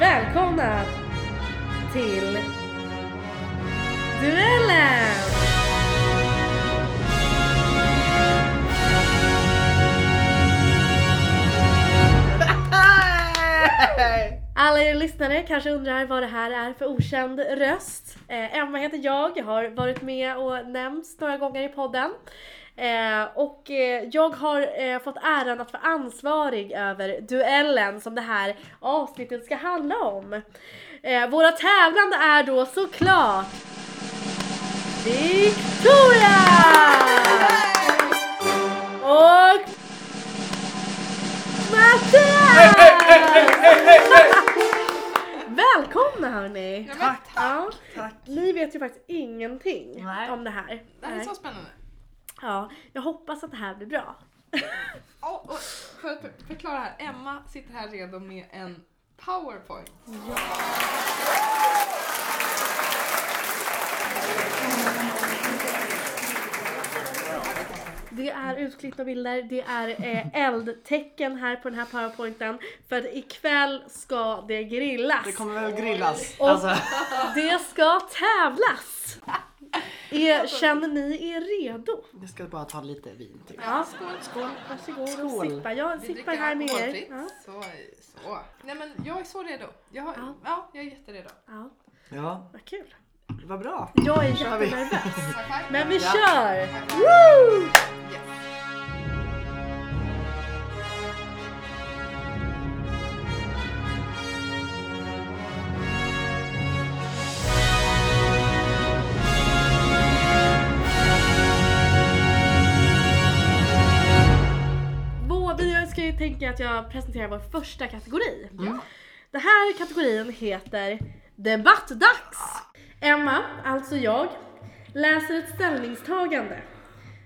Välkomna till Duellen! Alla er lyssnare kanske undrar vad det här är för okänd röst. Eh, Emma heter jag, har varit med och nämnts några gånger i podden. Eh, och eh, jag har eh, fått äran att vara ansvarig över duellen som det här avsnittet ska handla om. Eh, våra tävlande är då såklart Victoria! Och Mattias! Välkomna hörni! Ja, men, Ja, Tack. ni vet ju faktiskt ingenting Nej. om det här. det här är så spännande. Ja, jag hoppas att det här blir bra. Och, och för att för- förklara här, Emma sitter här redo med en powerpoint. Det är utklippta bilder, det är eh, eldtecken här på den här powerpointen. För att ikväll ska det grillas. Det kommer väl grillas. Och- Alltså, Det ska tävlas! Är, känner ni er redo? jag ska bara ta lite vin till. Ja, skål, skål. Varsågod och Skål. sippa. Jag Vi sippar här med er. Ja. Så, så. Nej men jag är så redo. Jag, har, Ja. ja. jag är jätteredo. ja, Ja, vad kul. vad bra. Jag är jättenervös. Men vi Ja. kör! Woo! Yes. Tänka att jag presenterar vår första kategori. Ja. Den här kategorin heter Debattdags. Emma, alltså jag, läser ett ställningstagande.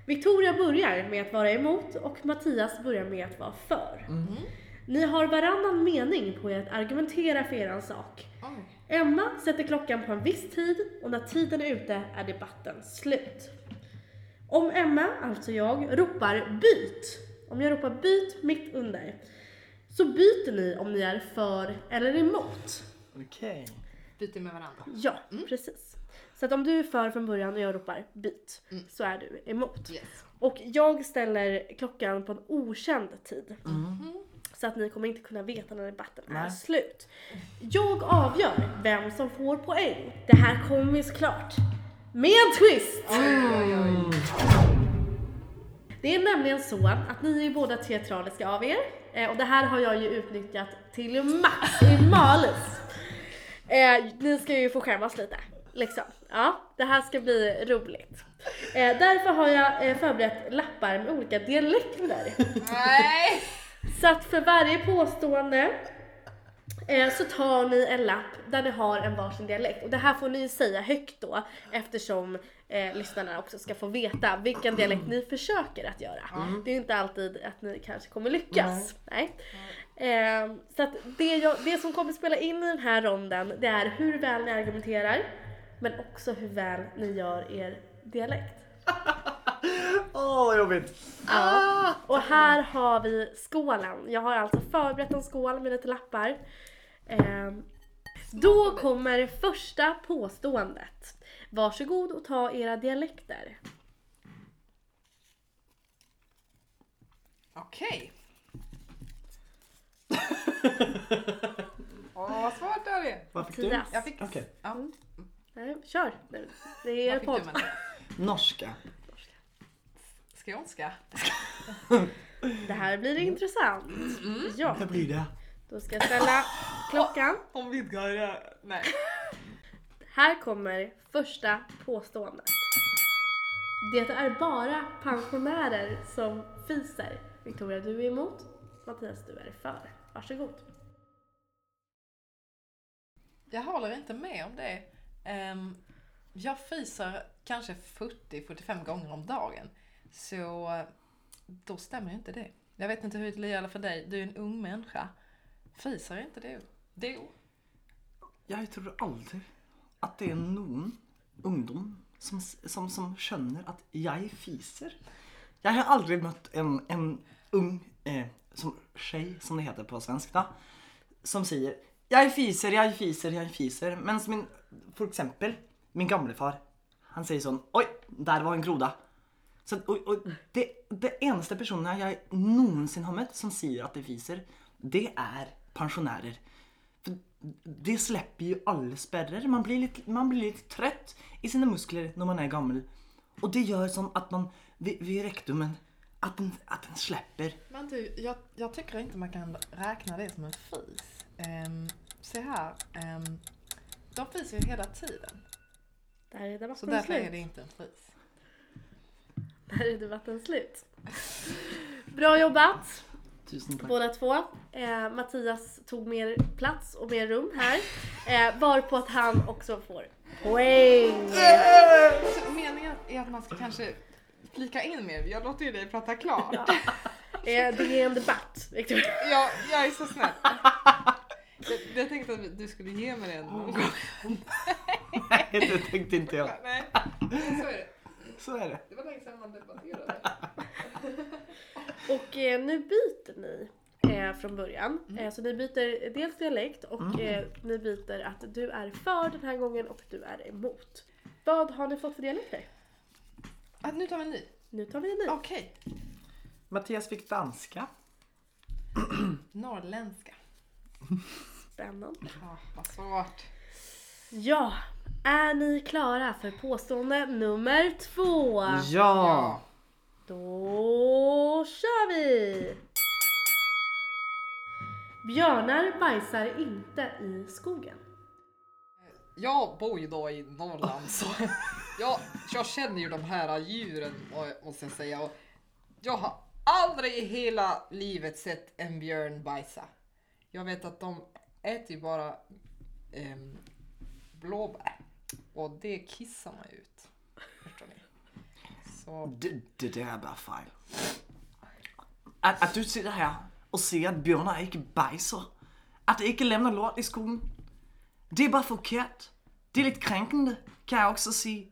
Victoria börjar med att vara emot och Mattias börjar med att vara för. Ni har varannan mening på er att argumentera för er sak. Oj. Emma sätter klockan på en viss tid och när tiden är ute är debatten slut. Om Emma, alltså jag, ropar byt, om jag ropar byt mitt under, så byter ni om ni är för eller emot. Okej. Byter med varandra. Ja, precis. Så att om du är för från början och jag ropar byt, Mm. så är du emot. Yes. Och jag ställer klockan på en okänd tid. Mm. Så att ni kommer inte kunna veta när debatten är Nej. slut. Jag avgör vem som får poäng. Det här kommer såklart med en twist! Oj. Det är nämligen så att ni är båda teatraliska av er. Eh, och det här har jag ju utnyttjat till max i malus. Eh, ni ska ju få skämmas lite. Liksom. Ja, det här ska bli roligt. Eh, därför har jag eh, förberett lappar med olika dialekter. Nej! Så att för varje påstående eh, så tar ni en lapp där ni har en varsin dialekt. Och det här får ni säga högt då eftersom eh, lyssnarna också ska få veta vilken dialekt ni försöker att göra. Det är ju inte alltid att ni kanske kommer lyckas. Nej. Eh, så att det, jag, det som kommer spela in i den här ronden det är hur väl ni argumenterar men också hur väl ni gör er dialekt. Åh, vad jobbigt. Ja. Och här har vi skålen. Jag har alltså förberett en skål med lite lappar. Ehm, då kommer första påståendet. Varsågod och ta era dialekter. Okej. Åh, vad svårt det här är. Vad fick du? Mattias. Jag fick... Okej. Ja. Nej, kör! Det- Det är er fick podd. du Matilda? Norska. Skånska? Det här blir intressant. Ja, Vad blir det? då ska jag ställa klockan. Om vidgar jag... Nej. Här kommer första påståendet. Det är bara pensionärer som fiser. Victoria, du är emot. Mattias, du är för. Varsågod. Jag håller inte med om det. Ehm, jag fiser kanske 40-45 gånger om dagen. Så då stämmer inte det. Jag vet inte hur det gäller för dig. Du är en ung människa. Fiser inte du? Du? Jag tror aldrig att det är någon ungdom som, som, som känner att jag fiser. Jag har aldrig mött en, en ung eh, som tjej, som det heter på svenska, som säger jag fiser, jag fiser, jag fiser. Men min, för exempel, min gamle far, han säger sån oj, där var en groda. Så, och, och det, det enda personerna jag någonsin har mött som säger att det fiser, det är pensionärer. Det släpper ju alla spärrar. Man blir, lite, man blir lite trött i sina muskler när man är gammal. Och det gör som att man vid, vid rektumen, att den, att den släpper. Men du, jag, jag tycker inte man kan räkna det som en fis. Um, se här. Um, de fiser ju hela tiden. Där är Så debatten därför slut. är det inte en fis. Där är debatten slut. Bra jobbat Tusen tack. båda två. Eh, Mattias tog mer plats och mer rum här. Eh, varpå att han också får poäng. Så meningen är att man ska kanske flika in mer. Jag låter ju dig prata klart. Eh, det är en debatt, Victoria. Ja, jag är så snäll. Jag, jag tänkte att du skulle ge mig den någon gång. Nej, det tänkte inte jag. Nej, så är det. Så är det. Det var länge sedan man debatterade. Och eh, nu byter ni eh, från början. Eh, så ni byter dels dialekt och eh, ni byter att du är för den här gången och du är emot. Vad har ni fått för dialekter? Ah, nu tar vi en ny. Nu tar vi en ny. Okej. Mattias fick danska. Norrländska. Spännande. Ah, vad svårt. Ja, är ni klara för påstående nummer två? Ja! Då kör vi! Björnar bajsar inte i skogen. Jag bor ju då i Norrland så jag, jag känner ju de här djuren måste jag säga. Och jag har aldrig i hela livet sett en björn bajsa. Jag vet att de äter ju bara eh, blåbär och det kissar man ut. Så Det, det där är bara fel. Att, att du sitter här och säger att björnar inte bajser, att de inte lämnar lort i skogen, det är bara förkert. Det är lite kränkande, kan jag också säga.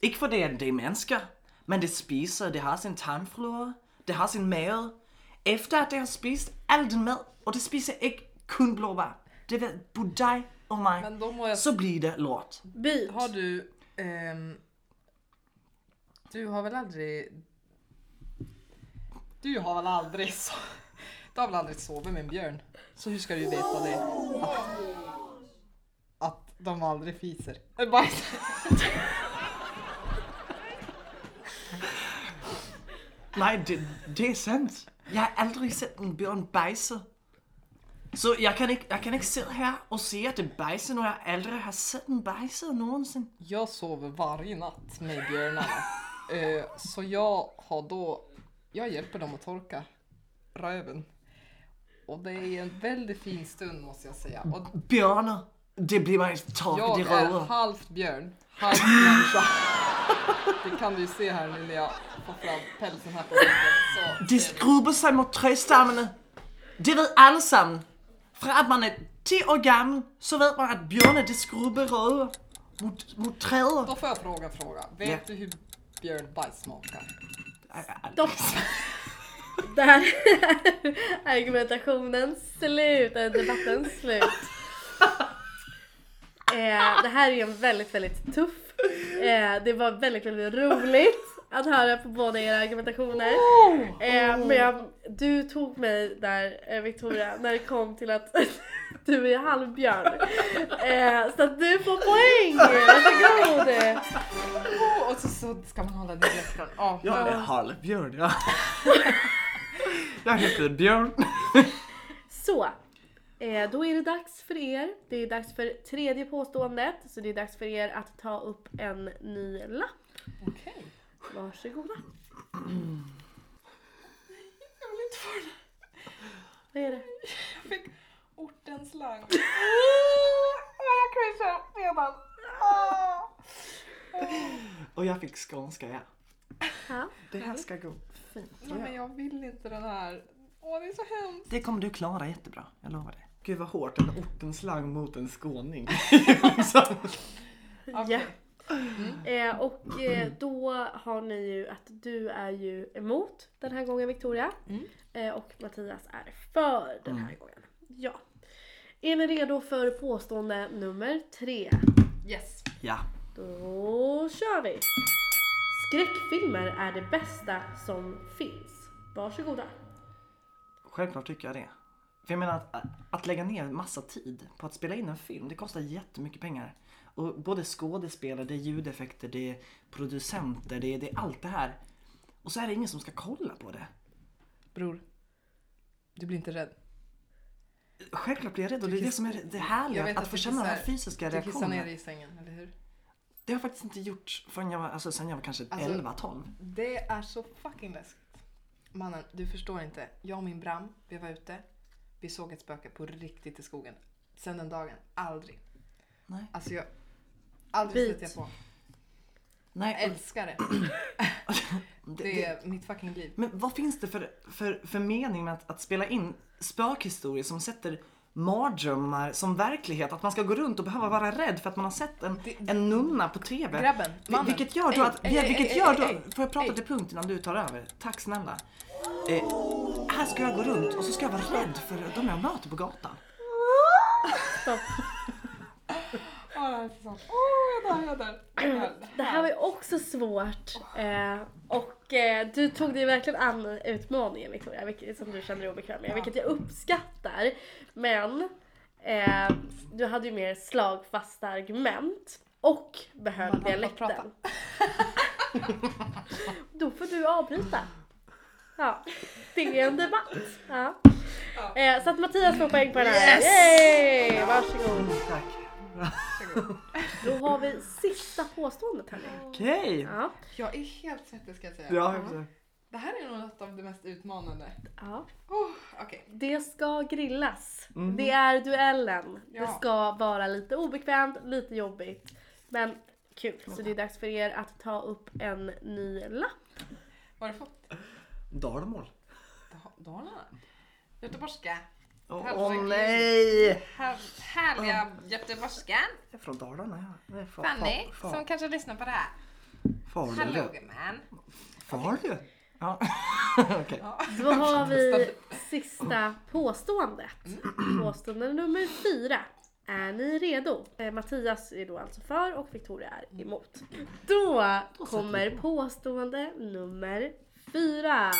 Inte för det att det är människor, men det spiser, det har sin tarmflora, det har sin mave. Efter att det har spist all den mad, och det spiser inte kun blåbär, det vet både dig och mig, Men då må jag så blir det lort. Byt! Har du... ehm, du har väl aldrig... Du har väl aldrig så, Du har väl aldrig sovit med en björn? Så hur ska du veta det? Att, att de aldrig fiser. Äh, bajsar. Nej, det, det är sant. Jag har aldrig sett en björn bajsa. Så jag kan, inte, jag kan inte sitta här och se att det bajsar när jag aldrig har sett en bajsa någonsin. Jag sover varje natt med björnarna. Eh, så jag har då... Jag hjälper dem att torka röven. Och det är en väldigt fin stund måste jag säga. Och Björnar, det blir man torkat i Jag är röven. halvt björn, halvt människa. Det kan du ju se här nu när jag får fram pälsen här på ryggen. Det skrubbar sig mot trädstammarna. Det vet alla. Från att man är 10 år gammal så vet man att björnar det skrubbar röven mot, mot träden. Då får jag fråga en fråga. Vet Ja. du hur björnbajs smakar? Stopp! Där är argumentationen slut, debatten slut. Eh, det här är en väldigt, väldigt tuff. Eh, det var väldigt, väldigt roligt att höra på båda era argumentationer. Eh, men jag, du tog mig där eh, Victoria när det kom till att du är halvbjörn. Eh, så att du får poäng! Varsågod! Oh, och så, så ska man hålla dialekten. Oh, Jag är halvbjörn, ja. Jag heter Björn. Så, eh, då är det dags för er. Det är dags för tredje påståendet. Så det är dags för er att ta upp en ny lapp. Okej. Varsågoda. Jag vill inte få det. Vad är det? Jag fick ortenslang. Åh, jag cringear redan. Ah. Och jag fick skånska, ja. Det här ska gå fint. Nej, men jag vill inte den här. Åh, det är så hemskt. Det kommer du klara jättebra, jag lovar det. Gud vad hårt, en ortenslang mot en skåning. Ja. Okej. Eh, och eh, då har ni ju att du är ju emot den här gången Victoria. Mm. Eh, och Mattias är för den här gången. Ja. Är ni redo för påstående nummer tre? Yes. Ja. Då kör vi! Skräckfilmer är det bästa som finns. Varsågoda. Självklart tycker jag det. För jag menar att, att lägga ner massa tid på att spela in en film, det kostar jättemycket pengar. Och både skådespelare, det är ljudeffekter, det är producenter, det är, det är allt det här. Och så är det ingen som ska kolla på det. Bror. Du blir inte rädd. Självklart blir jag rädd och det är det som är det härliga, att, att få känna den här fysiska Du kissar ner reaktionen. dig i sängen, eller hur? Det har jag faktiskt inte gjort förrän jag var, alltså sen jag var kanske Alltså- 11-12. Det är så fucking läskigt. Mannen, du förstår inte. Jag och min Bram, vi var ute. Vi såg ett spöke på riktigt i skogen. Sen den dagen, aldrig. Nej. Alltså jag... Aldrig Bit. stött jag på. Nej, Jag älskar det. det, Det det, är mitt fucking liv. Men vad finns det för, för, för mening med att, att spela in spökhistorier som sätter mardrömmar som verklighet? Att man ska gå runt och behöva vara rädd för att man har sett en, en nunna på TV. Grabben, mannen. Vilket gör då att, ey, vilket gör då, får jag prata till punkt innan du tar över? Tack snälla. Eh, här ska jag gå runt och så ska jag vara rädd för de jag möter på gatan. Stopp. Åh, det här är så. Åh, jag dör, jag dör. Jag dör. Det här var ju också svårt. Eh, och eh, du tog dig verkligen an utmaningen Victoria, vilket, som du kände dig obekväm med, vilket jag uppskattar. Men eh, du hade ju mer slagfasta argument och behöll dialekten. Då får du avbryta. Ja, det är en debatt. Ja. Eh, så att Mattias får poäng på den här. Yes! Yay! Varsågod. Tack. Då har vi sista påståendet här nu. Okej. Ja. Jag är helt svettig ska jag säga. Ja, jag Det här är nog något av det mest utmanande. ja. Oh, Okej. Det ska grillas. Mhm. Det är duellen. Det Ja. ska vara lite obekvämt, lite jobbigt. Men kul. Så det är dags för er att ta upp en ny lapp. Vad har du fått? Dalmål. Da- Dalarna? Göteborgska. Åh Herregud. nej! Här, härliga göteborgskan. Jag är från Dalarna. Ja. Fanny, far, som far, kanske lyssnar på det här. far, Hallå du. gumman. Far du? Ja. Okej. Då har vi sista påståendet. Påstående nummer fyra. Är ni redo? Eh, Mattias är då alltså för och Victoria är emot. Då kommer påstående nummer fyra.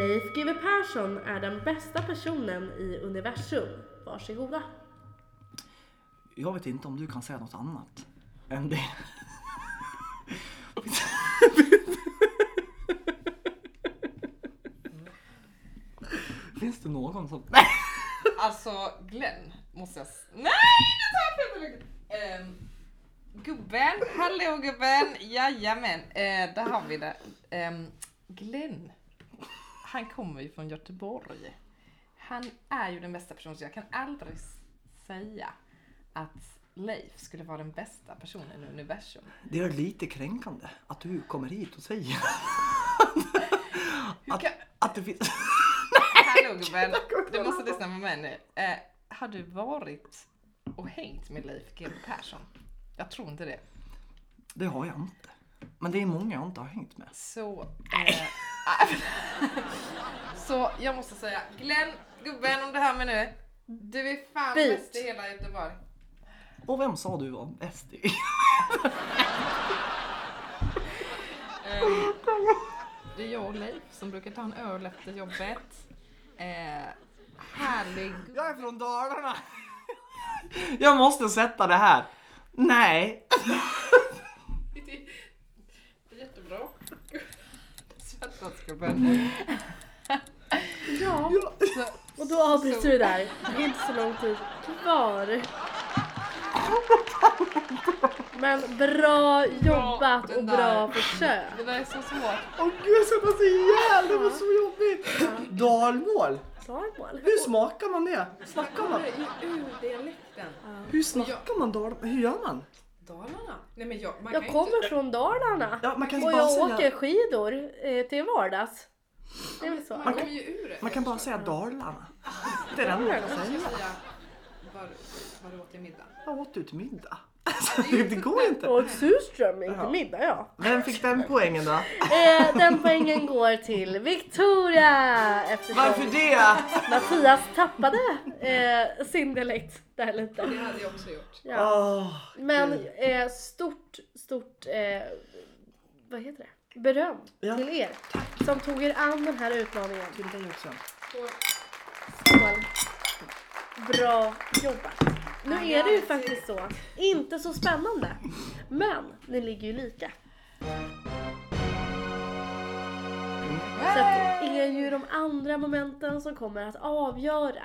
Leif GW Persson är den bästa personen i universum. Varsågoda. Jag vet inte om du kan säga något annat än det. Finns det någon som... Nej! Alltså Glenn måste jag... s- Nej! Det tar jag fel ehm, Gubben, hallå gubben, jajamän, uh, där har vi det. Um, Glenn, han kommer ju från Göteborg. Han är ju den bästa personen, så jag kan aldrig säga att Leif skulle vara den bästa personen i universum. Det är lite kränkande att du kommer hit och säger att, kan... att det finns... Hallå gubben, du måste lyssna på mig nu. Eh, har du varit och hängt med Leif GW Persson? Jag tror inte det. Det har jag inte. Men det är många jag inte har hängt med. Så... Eh, så jag måste säga, Glenn, gubben om du hör mig nu. Du är fan bäst i hela Göteborg. Och vem sa du var bäst i? Det är jag och Leif som brukar ta en öl efter jobbet. Eh, härlig... Jag är från Dalarna! Jag måste sätta det här. Nej. Det är jättebra. Svettas gubben. Ja, och då avbryter vi där. Det är inte så lång tid kvar. Men bra jobbat och den bra där. försök. Det där är så svårt. Åh gud jag svettas ihjäl, det var så jobbigt. Dalmål. Dalmål. Hur smakar man det? Snackar man? i ur-dialekten. Hur snackar man dalmål? Hur gör man? Dalarna? Nej men jag, man Jag kommer från Dalarna. Ja, man kan Och bara jag säga... åker skidor eh, till vardags. Det är väl så? Man kan- kommer ju ur det. Man kan bara säga Dalarna. Det är det enda jag kan säga. Vad, vad du åt till middag. Vad åt du till middag? Så det går inte. Och surströmming till middag ja. Vem fick den poängen då? Eh, den poängen går till Victoria eftersom Varför det? Mattias tappade eh, sin dialekt där lite. Det hade jag också gjort. Ja. Åh, Men eh, stort, stort, eh, vad heter det? Beröm Ja. till er som tog er an den här utmaningen. Till dig också. Skål. Bra jobbat. Nu är det ju faktiskt så, inte så spännande, men ni ligger ju lika. Så att det är ju de andra momenten som kommer att avgöra.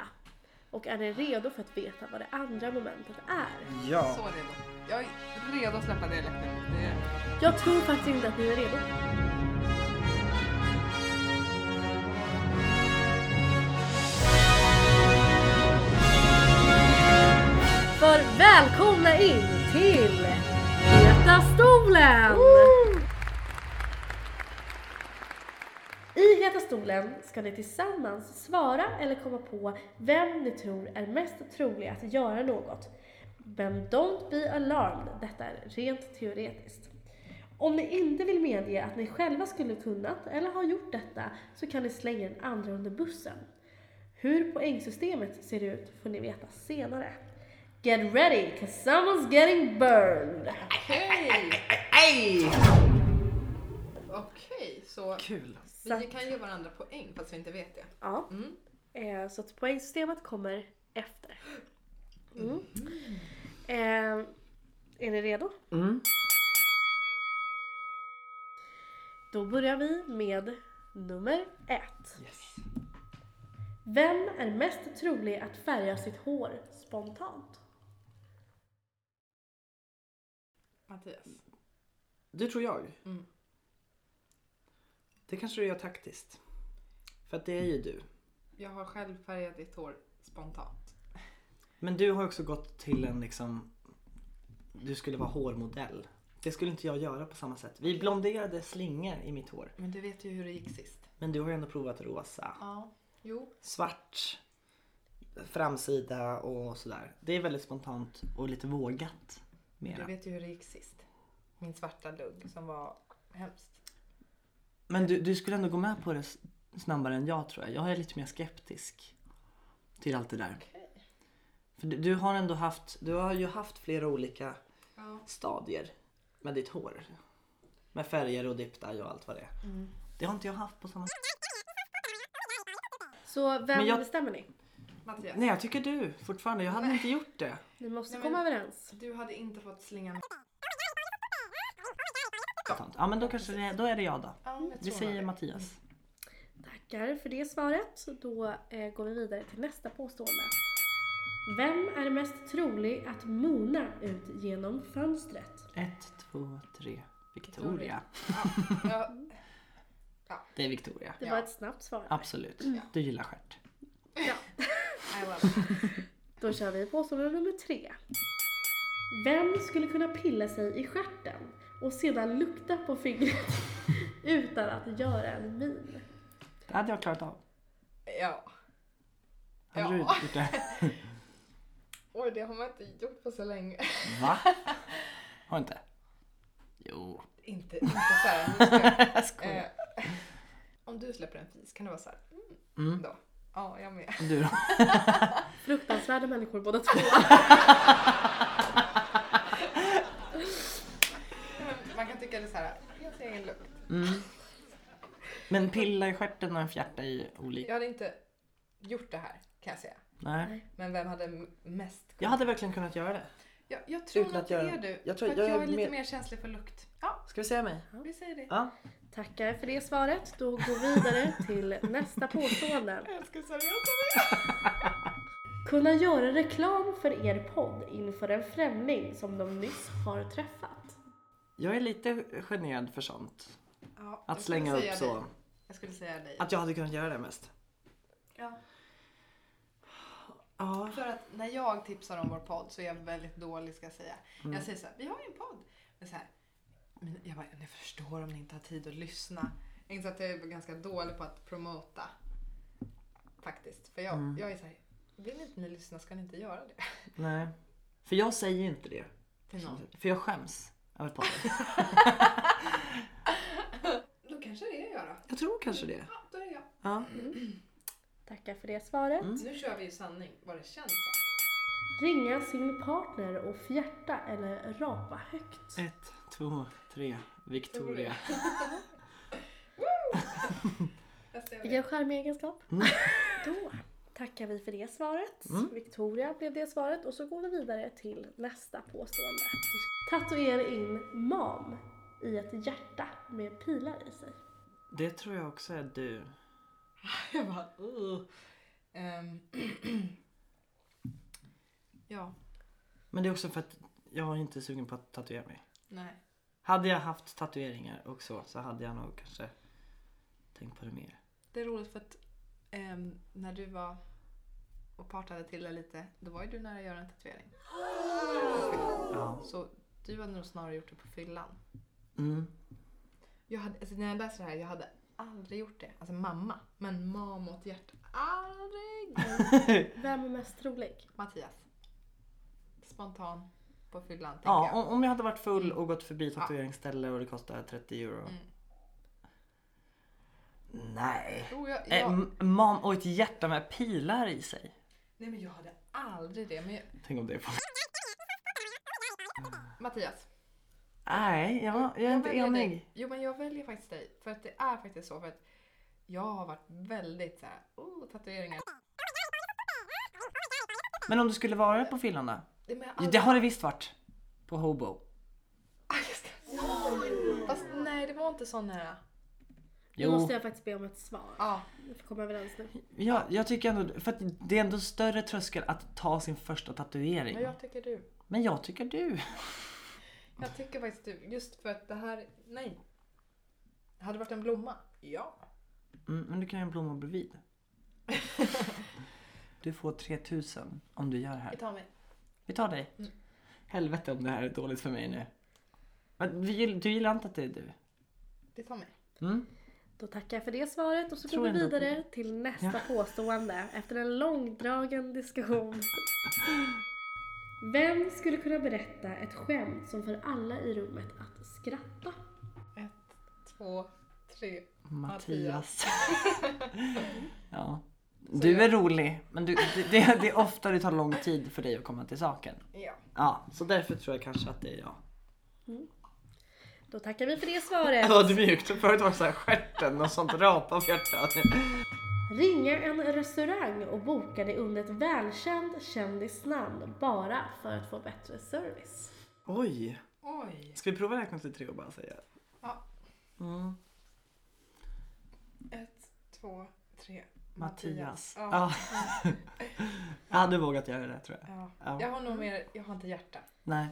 Och är ni redo för att veta vad det andra momentet är? Ja. Så redo. Jag är redo att släppa dialekten. Det... Jag tror faktiskt inte att ni är redo. Därför välkomna in till Heta stolen! I Heta stolen ska ni tillsammans svara eller komma på vem ni tror är mest trolig att göra något. Men don't be alarmed, detta är rent teoretiskt. Om ni inte vill medge att ni själva skulle kunnat eller har gjort detta så kan ni slänga den andra under bussen. Hur poängsystemet ser ut får ni veta senare. Get ready, cause someone's getting burned! Okej! Okej, så Kul. Så vi att- kan ge varandra poäng fast vi inte vet det. Ja, Mm. eh, så att poängsystemet kommer efter. Mm. Eh, är ni redo? Mm. Då börjar vi med nummer ett. Yes. Vem är mest trolig att färga sitt hår spontant? Mattias. Du tror jag? Mm. Det kanske du gör taktiskt. För att det är ju du. Jag har själv färgat ditt hår spontant. Men du har också gått till en liksom... Du skulle vara hårmodell. Det skulle inte jag göra på samma sätt. Vi blonderade slingor i mitt hår. Men du vet ju hur det gick sist. Men du har ju ändå provat rosa. Ja. Jo. Svart framsida och sådär. Det är väldigt spontant och lite vågat. Du Mera. vet ju hur det gick sist. Min svarta lugg som var hemskt. Men du, du skulle ändå gå med på det snabbare än jag tror jag. Jag är lite mer skeptisk till allt det där. För du, du har ändå haft, du har ju haft flera olika Ja. stadier med ditt hår. Med färger och dip dye och allt vad det är. Mm. Det har inte jag haft på samma sätt. Så vem jag- bestämmer ni? Mattias. Nej jag tycker du fortfarande. Jag hade Nej. inte gjort det. Ni måste Nej, komma överens. Du hade inte fått slingan. Ja men då kanske det, då är det jag då. Ja, jag Vi säger det. Mattias. Tackar för det svaret. Då eh, går vi vidare till nästa påstående. Vem är mest trolig att mona ut genom fönstret? Ett, två, tre. Victoria. Ja. Ja. Det är Victoria. Det Ja. var ett snabbt svar. Absolut. Du gillar stjärt. Ja. I love it. Då kör vi påstående nummer tre. Vem skulle kunna pilla sig i stjärten och sedan lukta på fingret utan att göra en min? Det hade jag klarat av. Ja. Hade Ja. du gjort det? Oj, det har man inte gjort på så länge. Va? Har inte? Jo. inte, inte såhär. nu ska jag- Jag skojar. eh, Om du släpper en fis kan det vara såhär. Mm. Mm. Då. Ja, jag med. Du då? Fruktansvärda människor båda två. Man kan tycka det är såhär. Helt egen lukt. Mm. Men pilla i stjärten och en fjärta är ju olika. Jag hade inte gjort det här kan jag säga. Nej. Men vem hade mest Jag hade verkligen kunnat göra det. Jag, jag tror Utan att att det göra- är du. jag tror- för jag jag är är lite mer- mer känslig för lukt. Ja, Ska vi säga mig? vi säger det. Ja. Tackar för det svaret. Då går vi vidare till nästa påstående. Jag älskar seriösa Kunna göra reklam för er podd inför en främling som de nyss har träffat. Jag är lite generad för sånt. Ja, jag Att skulle slänga upp säga så. dig. Jag skulle säga dig. Att jag hade kunnat göra det mest. Ja. Ja. För att när jag tipsar om vår podd så är jag väldigt dålig ska jag säga. Mm. Jag säger så här, vi har ju en podd. Men så här, men jag bara, ni förstår om ni inte har tid att lyssna. Jag inser att jag är ganska dålig på att promota. Faktiskt. För jag, Mm. jag är så här, vill inte ni lyssna ska ni inte göra det. Nej. För jag säger inte det. Till någon. För jag skäms över podden. Då kanske det är jag då. Jag tror kanske det. Ja, då är det jag. Ja. Tackar för det svaret. Nu kör vi ju sanning, vad det känns som. Ringa sin partner och fjärta eller rapa högt. Ett, två, tre. Victoria. Vilken charmig egenskap. Mm. Då tackar vi för det svaret. Mm. Victoria blev det svaret och så går vi vidare till nästa påstående. Tatuera in mam i ett hjärta med pilar i sig. Det tror jag också är du. Jag bara, uh. Ehm, ja, Men det är också för att jag är inte sugen på att tatuera mig. nej. Hade jag haft tatueringar och så, så hade jag nog kanske tänkt på det mer. Det är roligt för att ehm, när du var och partade till det lite, då var ju du nära att göra en tatuering. Ja. Så du hade nog snarare gjort det på fyllan. Mm. Jag hade, alltså när jag läser det här, jag hade aldrig gjort det. Alltså mamma. Men mam åt hjärtat, aldrig! Vem är mest trolig? Mattias. Spontan på fyllan, Ja, jag. om, jag hade varit full och gått förbi tatueringsställe och det kostade 30 euro. Mm. Nej. Jo, jag, Eh, jag, m- mam och ett hjärta med pilar i sig. nej men jag hade aldrig det. Men jag, Tänk om det är på... Mattias. Nej, jag, jag är inte väljer enig. dig. Jo men jag väljer faktiskt dig. För att det är faktiskt så. För att jag har varit väldigt så här, oh, tatueringar. Men om du skulle vara på fyllan då? Det, jag har Det har det visst varit. På Hobo. Ah, just det. Fast nej, det var inte så nära. Nu Jo, måste jag faktiskt be om ett svar. Ja, Vi får komma överens nu. ja, jag tycker ändå, för att det är ändå större tröskel att ta sin första tatuering. men jag tycker du. Men jag tycker du. Jag tycker faktiskt du. Just för att det här, nej. Hade det varit en blomma? Ja. Mm, men du kan ju en blomma bredvid. Du får 3000 om du gör det Vi här. tar mig. Vi tar dig. Mm. Helvete om det här är dåligt för mig nu. Men gill- du gillar inte att det är du? Vi tar mig. Mm? Då tackar jag för det svaret och så Tror går vi ändå på vidare till nästa påstående efter en långdragen diskussion. Vem skulle kunna berätta ett skämt som får alla i rummet att skratta? Ett, två, tre. Mattias. ja. Du är rolig, men du, det, det, det är ofta det tar lång tid för dig att komma till saken. Ja. Ja, så därför tror jag kanske att det är jag. Då tackar vi för det svaret. Vad mjukt. Förut var det såhär stjärten och sånt rapa av hjärtat. Ringa en restaurang och boka dig under ett välkänt kändisnamn bara för att få bättre service. Oj. Oj. Ska vi prova räkna till tre och bara säga? Ja. Mm. Ett, två, tre. Mattias. Ja. Ja. jag hade vågat göra det tror jag. Ja. Ja. Jag har nog mer, jag har inte hjärta. Nej.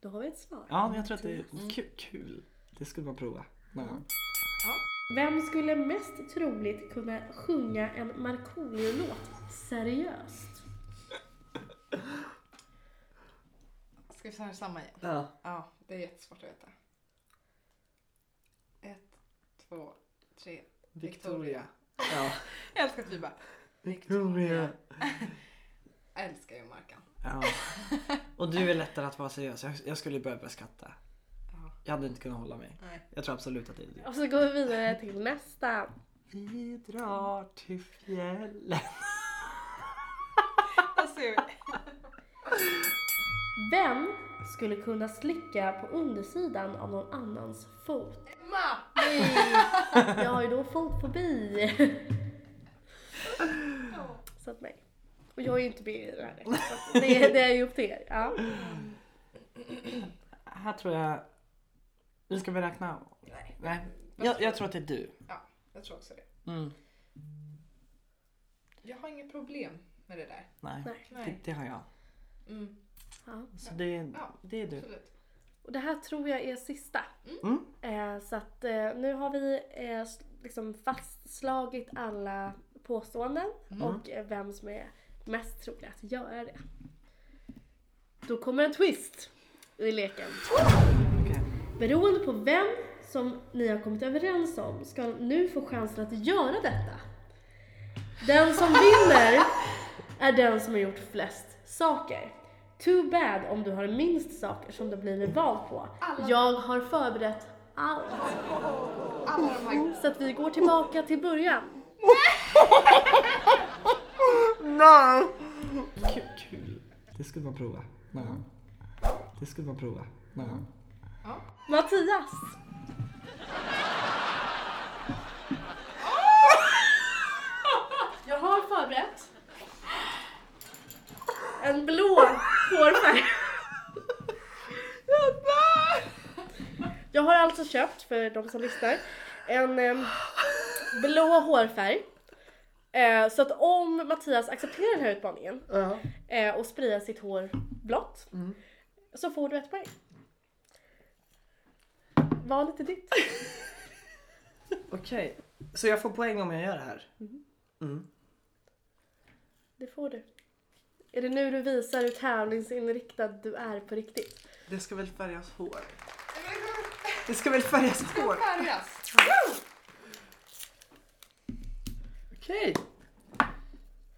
Då har vi ett svar. Ja, men jag tror att det är kul. kul. Det skulle man prova någon gång. Vem skulle mest troligt kunna sjunga en Markoolio-låt seriöst? Ska vi köra samma igen? Ja. Ja, det är jättesvårt att veta. Ett, två, tre. Victoria. Ja. Jag älskar att vi bara... Victoria. Jag älskar ju Markan. Ja. Och du är lättare att vara seriös. Jag, jag skulle börja börja skratta. Ja. Jag hade inte kunnat hålla mig. Nej. Jag tror absolut att det är du. Och så går vi vidare till nästa. Vi drar till fjällen. Vem skulle kunna slicka på undersidan av någon annans fot? Emma! Nej, jag har ju då fotfobi. Så att nej. Och jag är ju inte med i det här. Så att det, det är ju upp till er. Ja. Här tror jag... Nu ska vi räkna. Nej. Nej. Jag, jag tror att det är du. Ja, jag tror också det. Mm. Jag har inget problem med det där. Nej, Nej. Det, det har jag. Mm, Ja. Så det, Ja. det är du. absolut. Och det här tror jag är sista. Mm. Eh, så att eh, nu har vi eh, liksom fastslagit alla påståenden och eh, vem som är mest trolig att göra det. Då kommer en twist i leken. Beroende på vem som ni har kommit överens om ska nu få chansen att göra detta. Den som vinner är den som har gjort flest saker. Too bad om du har minst saker som du blivit vald på. Alla- Jag har förberett allt. Alla de. Så att vi går tillbaka till början. Nej! Kul. Det skulle man prova. Nej. Det skulle man prova. Nej. Mattias! Jag har förberett en blå hårfärg. Jag har alltså köpt, för de som lyssnar, en em, blå hårfärg. Eh, så att om Mattias accepterar den här utmaningen Ja. eh, och sprayar sitt hår blått så får du ett poäng. Valet är ditt. Okej, så jag får poäng om jag gör det här? Mhm. Mm. Det får du. Är det nu du visar hur tävlingsinriktad du är på riktigt? Det ska väl färgas hår? Det ska väl färgas hår? Färgas. Okej.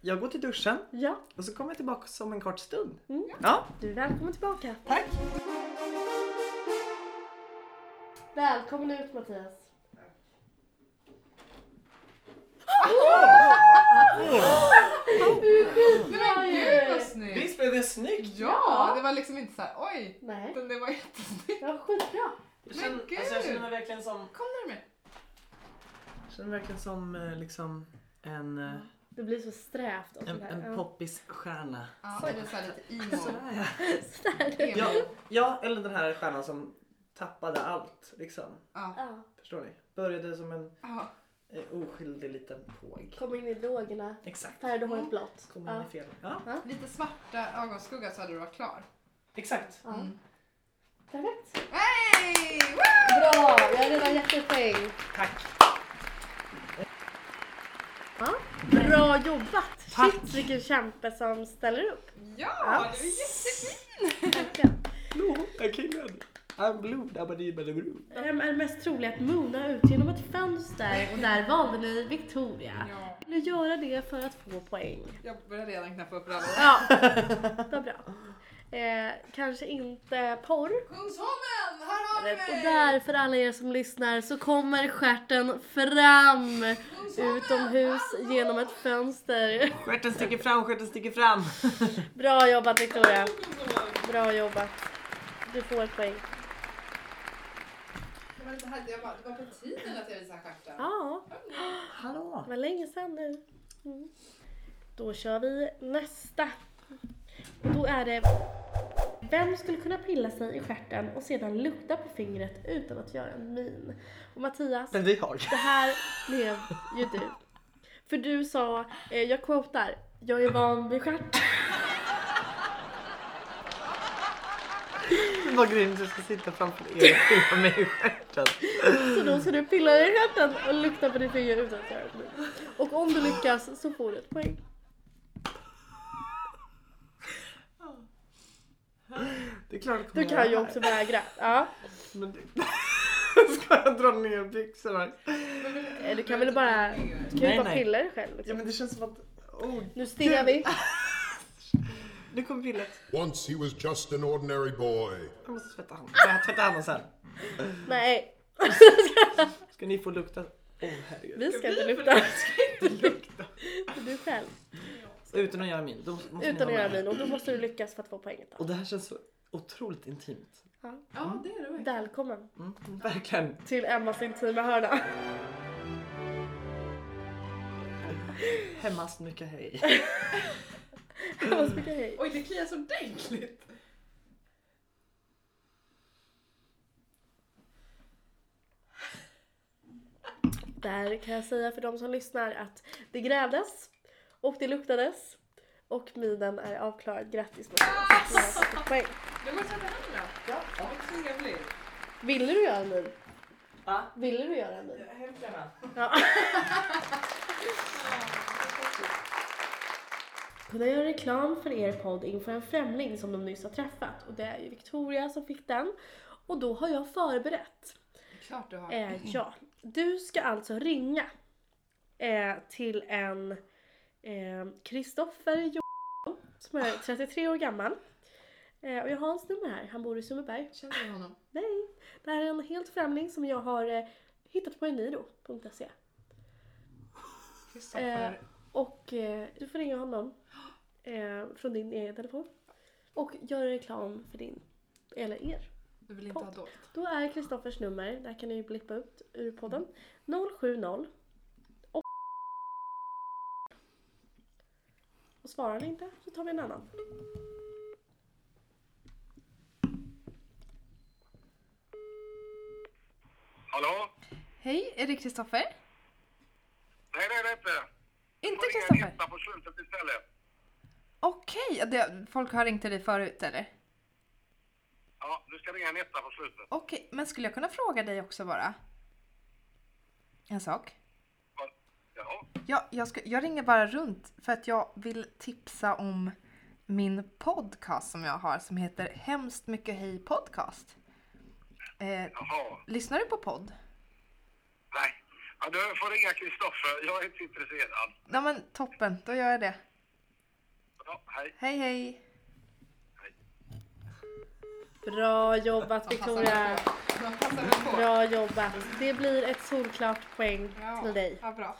Jag går till duschen Ja, och så kommer jag tillbaka om en kort stund. Mm. Ja, du är välkommen tillbaka. tack. Välkommen ut Mattias. Men gud vad snyggt! Visst blev det snyggt? Ja, det var liksom inte så här, oj. Nej, utan Det var jättesnyggt. det var skitbra. Jag känner, Men gud! alltså jag känner mig verkligen som, Kom närmare. jag känner mig verkligen som eh, liksom en, eh, Det blir så strävt och en, sådär. en poppisstjärna. Ja, eller så här lite emo. Sådär ja. Sådär. emo. ja. Ja, eller den här stjärnan som tappade allt liksom. Ja. Ja, Förstår ni? Började som en Ja. Eh, oskyldig liten påg. kom in i drogerna. Exakt. Färgade håret blått. Kom in Ja. i fel. Ja, Lite svarta ögonskugga så hade du varit klar. exakt. Ja. Mm. Perfekt. Hey! Woo! Bra, jag har redan gett dig poäng. Tack. Ja. Bra jobbat! Tack. Shit vilken kämpe som ställer upp. Ja, Ja. du är jättefin! Verkligen. Blå är killen. I'm blue, dabba dabba blue. Vem är mest trolig att mona ut genom ett fönster och där valde ni Victoria. Ja, Vill du göra det för att få poäng? jag börjar redan knappa upp rallen. Ja, det var bra. Eh, kanske inte porr. Kungsholmen, här har vi Och mig! där för alla er som lyssnar så kommer stjärten fram utomhus genom ett fönster. Stjärten sticker fram, stjärten sticker fram. Bra jobbat Victoria. Bra jobbat. Du får ett poäng. Det var, lite här, jag bara, det var på tiden att jag visade stjärten. Ja, Hallå. det var länge sedan nu. Mm. Då kör vi nästa. Och då är det vem skulle kunna pilla sig i stjärten och sedan lukta på fingret utan att göra en min? Och Mattias, det är jag. det här blev ju du. För du sa, eh, jag quotar, jag är van vid stjärt. Vad grymt du ska sitta framför er och pilla mig i stjärten. Så då ska du pilla dig i stjärten och lukta på ditt finger utan att göra min. Och om du lyckas så får du ett poäng. Det är klart Du kan ju också vägra. Ja. Men det... Ska jag dra ner byxorna? Eh, Du kan väl bara, du kan ju bara nej. pilla dig själv. Ja Liksom. men det känns som att... Oh, Nu stirrar vi. nu kommer pillet. Once he was just an ordinary boy. Jag måste tvätta handen. Jag tvätta handen sen? Nej, Ska ni få lukta? Åh oh, herregud. vi ska inte lukta. lukta. Du själv. Utan att göra min. Då måste ni Utan att göra min. Och då måste du lyckas för att få poänget. Då. Och det här känns så otroligt intimt. Ja. Ja, det är det verkligen. Välkommen Mm, verkligen. till Emmas intima hörna. Hemmas mycket hej. Emmas mycket hej. Oj, det kliar så ordentligt. Där kan jag säga för de som lyssnar att det grävdes och det luktades och minen är avklarad. Grattis fått ett poäng. Du måste ta då. Ja, vad trevligt. Ville du göra en min? Va? Ville du göra en min? Hemskt gärna. Ja. Kunna göra reklam för er podd inför en främling som de nyss har träffat och det är ju Victoria som fick den. Och då har jag förberett. Klart du har. Eh, ja, du ska alltså ringa eh, till en Kristoffer eh, som är 33 år gammal. Eh, och jag har hans nummer här. Han bor i Sundbyberg. Känner du honom? Nej, det här är en helt främling som jag har eh, hittat på eniro.se. Kristoffer. Eh, och eh, du får ringa honom eh, från din egen telefon. Och göra reklam för din, eller er. du vill inte ha dolt? Då är Kristoffers nummer, där kan ni ju blippa ut ur podden, 070 och och svarar ni inte så tar vi en annan. Hallå? Hej, är det Kristoffer? Nej, det är det inte. Inte får ringa Kristoffer? etta på slutet istället. Okej, det- folk har ringt till dig förut eller? Ja, du ska ringa en etta på slutet. Okej, men skulle jag kunna fråga dig också bara? En sak? Ja, Ja, jag, ska, jag ringer bara runt för att jag vill tipsa om min podcast som jag har som heter Hemskt mycket hej podcast. Eh, jaha. lyssnar du på podd? Nej. Ja, du får ringa Kristoffer. Jag är inte intresserad. Ja men toppen, då gör jag det. Ja, hej. Hej hej! Bra jobbat Victoria! Bra jobbat! Det blir ett solklart poäng till dig. Ja, bra.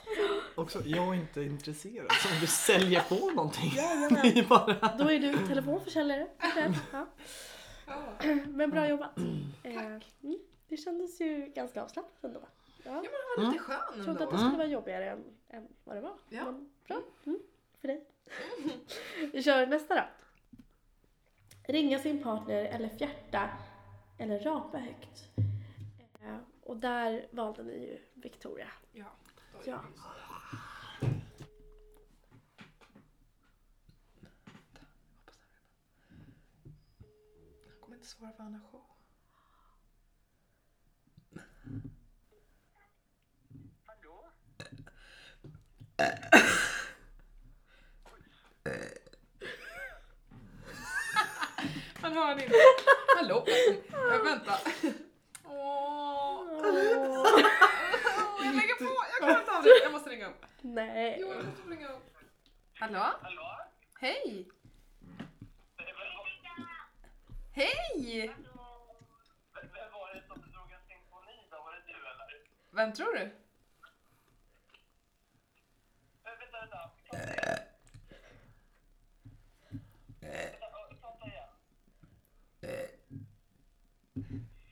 Också, jag är inte intresserad. Så om du säljer på någonting. Jajamän. Det är bara... Då är du telefonförsäljare. ikväll. Ja. Men bra jobbat. Eh, mm, det kändes ju ganska avslappnat ändå. Ja. Ja men han var lite skön Jag trodde att det ändå. skulle vara jobbigare än, än vad det var. Ja. Men bra. Mm, för dig. Vi kör nästa då. Ringa sin partner eller fjärta eller rapa högt. Eh, och där valde ni ju Victoria. Ja, Ja. Han kommer inte svara han har show. Han hör inte. Hallå? Jag väntar. Åh. Jag lägger på. Jag klarar inte av det. Jag måste ringa upp. Nej. Jo, jag måste ringa upp. Hallå? Hallå? Hej! Hej! Vem var det som drog en symfoni då? Var det du eller? Vem tror du? Vänta, vänta. Prata igen.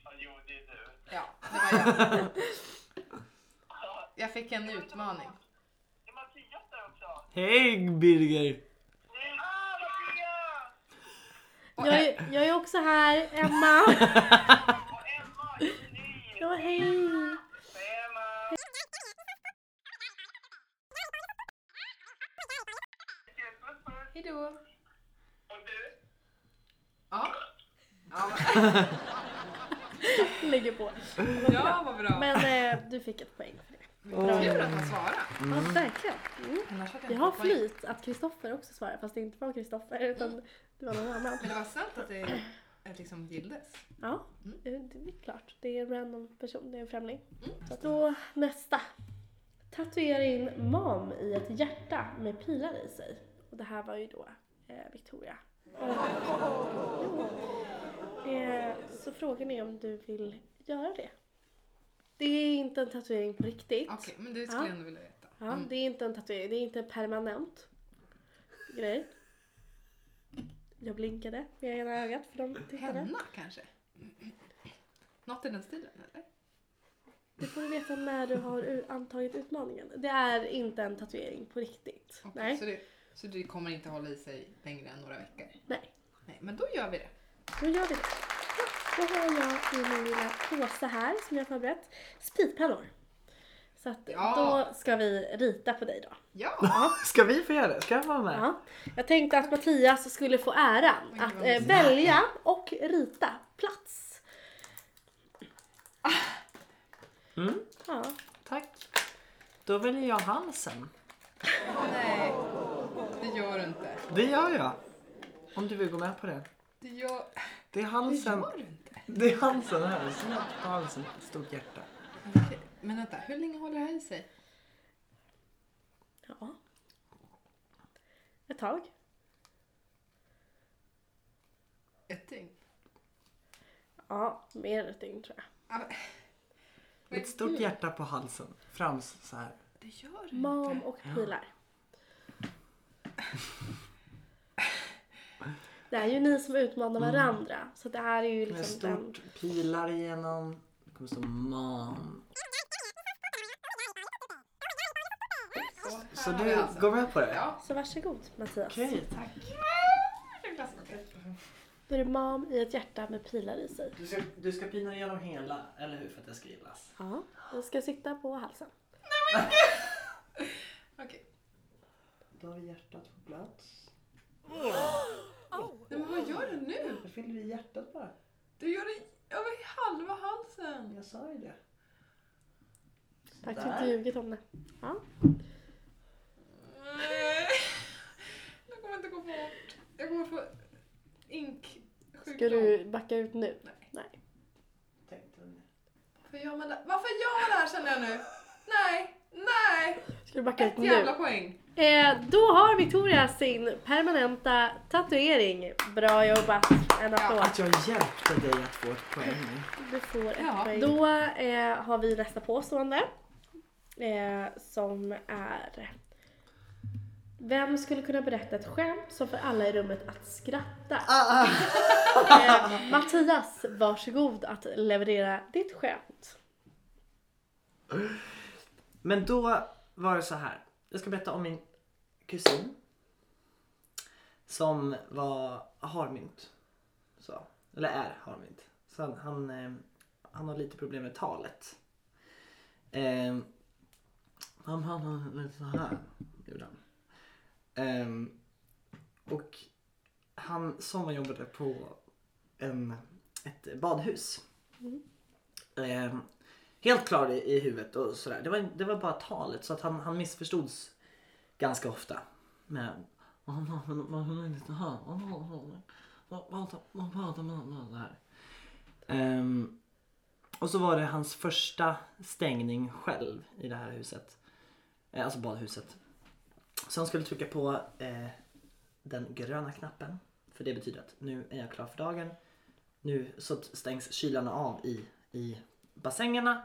Ja, jo, det är du. Ja, det var jag. Jag fick en utmaning. Det är Mattias där också. Hej Birger! Jag är, jag är också här, Emma. Ja, hej. Emma! Hejdå. Och du? Ja. Ja, Lägger på. ja vad bra. Men eh, du fick ett poäng för det. Bra Kul att han svarade. Ja, verkligen. Mm. Annars hade jag Vi inte har fått poäng. flyt att Kristoffer också svarar fast det inte var Kristoffer utan det var någon annan. Men det var sant att det eh, liksom gilldes. Ja, det är klart. Det är en random person, det är en främling. Så att då nästa. Tatuera in mam i ett hjärta med pilar i sig. Och det här var ju då eh, Victoria. Eh, så frågan är om du vill göra det. Det är inte en tatuering på riktigt. Okej, men det skulle Ja. jag ändå vilja veta. Ja, det är inte en tatuering, det är inte en permanent grej. Jag blinkade med ena ögat för de tittade. Henna kanske? Något i den stilen eller? Det får du veta när du har u- antagit utmaningen. Det är inte en tatuering på riktigt. Okej, Nej. Så, det, så det kommer inte hålla i sig längre än några veckor? Nej, Nej, men då gör vi det. Då gör vi det. Ja, Då har jag i min lilla påse här som jag har förberett spritpennor. Så att Ja. då ska vi rita på dig då. Ja! Ska vi få göra det? Ska jag vara med? Ja. Jag tänkte att Mattias skulle få äran Oj, att eh, välja och rita plats. Mm, Ja. tack. Då väljer jag halsen. Nej, det gör du inte. Det gör jag. Om du vill gå med på det. Det gör, Det är det halsen. gör du inte. Det är halsen här. Snett på halsen. Stort hjärta. Okej, Men vänta, hur länge håller det här i sig? ja. Ett tag. Ett dygn? Ja, mer än ett dygn tror jag. Ja, men- Ett stort hjärta på halsen. Fram så här. Det gör du Mam inte. och pilar. Det är ju ni som utmanar varandra. Så det här är ju Med liksom den... stort pilar igenom. Det kommer stå mam. Så har du alltså. går med på det? Ja. Så varsågod Mattias. Okej, tack. Då är det mam i ett hjärta med pilar i sig. Du ska, du ska pina igenom hela, eller hur? För att det ska gillas. Ja, den ska sitta på halsen. Okej. Då har vi hjärtat på plats. Nej, men vad gör du nu? Jag fyller i hjärtat bara. Du gör det över halva halsen. Jag sa ju det. Faktiskt Där. inte ljugit om det. Ja. Nej. Det kommer inte gå bort. Jag kommer få ink. Ska du backa ut nu? Nej. Nej. Tänkte du. Varför gör man det? Varför gör man det här känner jag nu? Nej, nej! Ska du backa ut Ett nu? jävla poäng. Eh, då har Victoria sin permanenta tatuering. Bra jobbat! En applåd. Att jag hjälpte dig att få ett poäng. Du får ett Ja. poäng. Då eh, har vi nästa påstående. Eh, som är... Vem skulle kunna berätta ett skämt som får alla i rummet att skratta? Eh, Mattias, varsågod att leverera ditt skämt. Men då var det så här. Jag ska berätta om min kusin. Som var harmynt. Så. Eller är harmynt. Så han, han, eh, han har lite problem med talet. Eh, han han lite så här. Gjorde han. Eh, och han sommarjobbade på en, ett badhus. Eh, helt klar i, i huvudet och sådär. Det var, det var bara talet så att han, han missförstods ganska ofta. Med Ehm, och så var det hans första stängning själv i det här huset. Eh, alltså badhuset. Så han skulle trycka på eh, den gröna knappen. För det betyder att nu är jag klar för dagen. Nu så stängs kylarna av i, i bassängerna.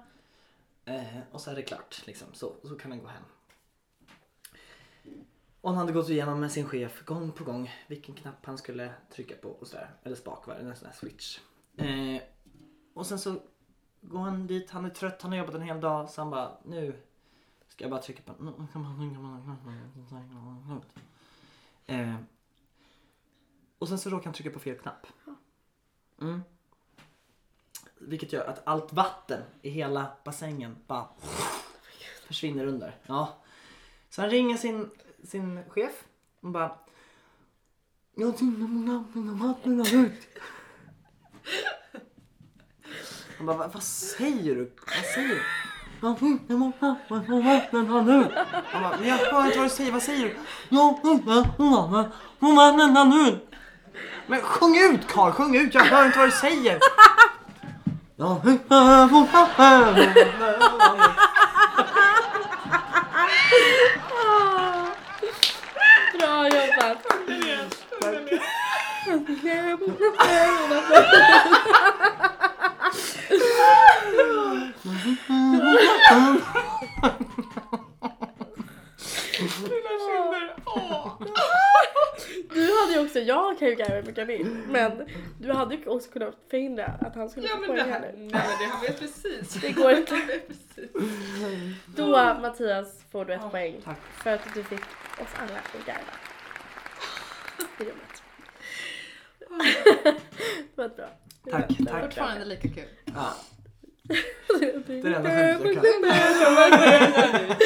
Eh, och så är det klart. Liksom. Så, så kan han gå hem. Och han hade gått igenom med sin chef gång på gång vilken knapp han skulle trycka på och sådär. Eller spakvar, en sån här switch. Eh, och sen så går han dit, han är trött, han har jobbat en hel dag så han bara nu ska jag bara trycka på eh, Och sen så råkar han trycka på fel knapp. Mm. Vilket gör att allt vatten i hela bassängen bara försvinner under. Ja. Så han ringer sin, sin chef och bara Jag tittar på mina vatten har ut. Han bara, vad säger du? Vad säger du? Jag har ut. Han bara, men jag hör inte vad du säger, vad säger du? Jag har ut. Men sjung ut Karl, sjung ut, jag hör inte vad du säger. Bra jobbat! Mina kinder, åh vattnet har ut. Ah, bra jobbat! Du hade ju också, jag kan ju garva mycket mer, men du hade ju också kunnat förhindra att han skulle Ja få det poäng här, nej men det har vi precis. Det går inte. Det vet precis. Då Mattias får du ett poäng Tack. för att du fick oss alla att garva. I rummet. Det var ett bra. Tack, Det var tack. Fortfarande lika kul. Ja, Det det är det enda skämtet jag kan.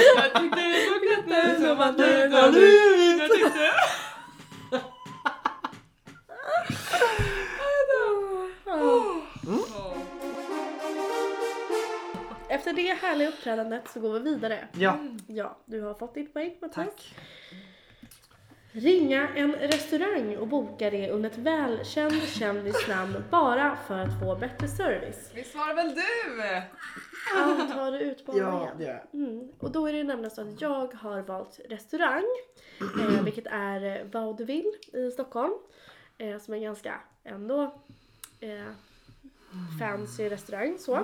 Efter det härliga uppträdandet så går vi vidare. Ja, Ja, du har fått ditt poäng Mattias. tack. Ringa en restaurang och boka det under ett välkänd kändisnamn bara för att få bättre service. Visst var det väl du? Antar du Ja, utmaningen? det gör jag. Mm. Och då är det nämligen så att jag har valt restaurang, eh, vilket är eh, Vaudeville i Stockholm. Eh, som är ganska ändå eh, fancy restaurang så.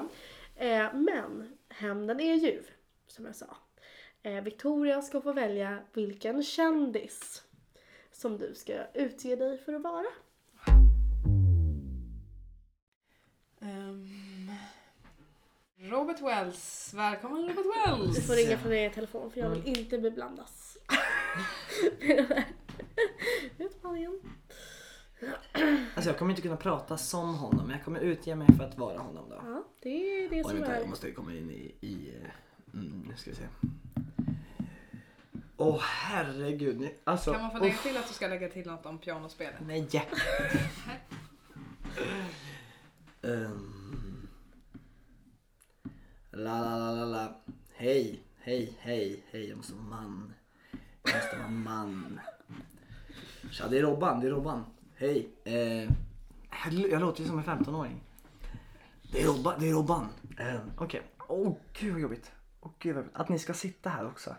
Eh, men hämnden är ljuv, som jag sa. Eh, Victoria ska få välja vilken kändis som du ska utge dig för att vara. Ehm, Robert Wells. Välkommen Robert Wells. Du får ringa från din telefon för jag vill inte beblandas. Utmaningen. Alltså jag kommer inte kunna prata som honom, men jag kommer utge mig för att vara honom då. Ja, det är det Oj, som vänta, är... jag måste komma in i... i mm, nu ska vi se. Åh herregud. ni- Alltså, Kan man få lägga till att du ska lägga till något om pianospelet? Nej. um, la la la la la. Hej, hej, hej, hej. Jag måste vara man. Jag måste vara man. Tja, det är Robban, det är Robban. Hej. Eh, jag, låter ju som en 15-åring. Det är Robban, det är Robban. Eh, Okej. Åh gud vad jobbigt. Åh gud vad. Att ni ska sitta här också.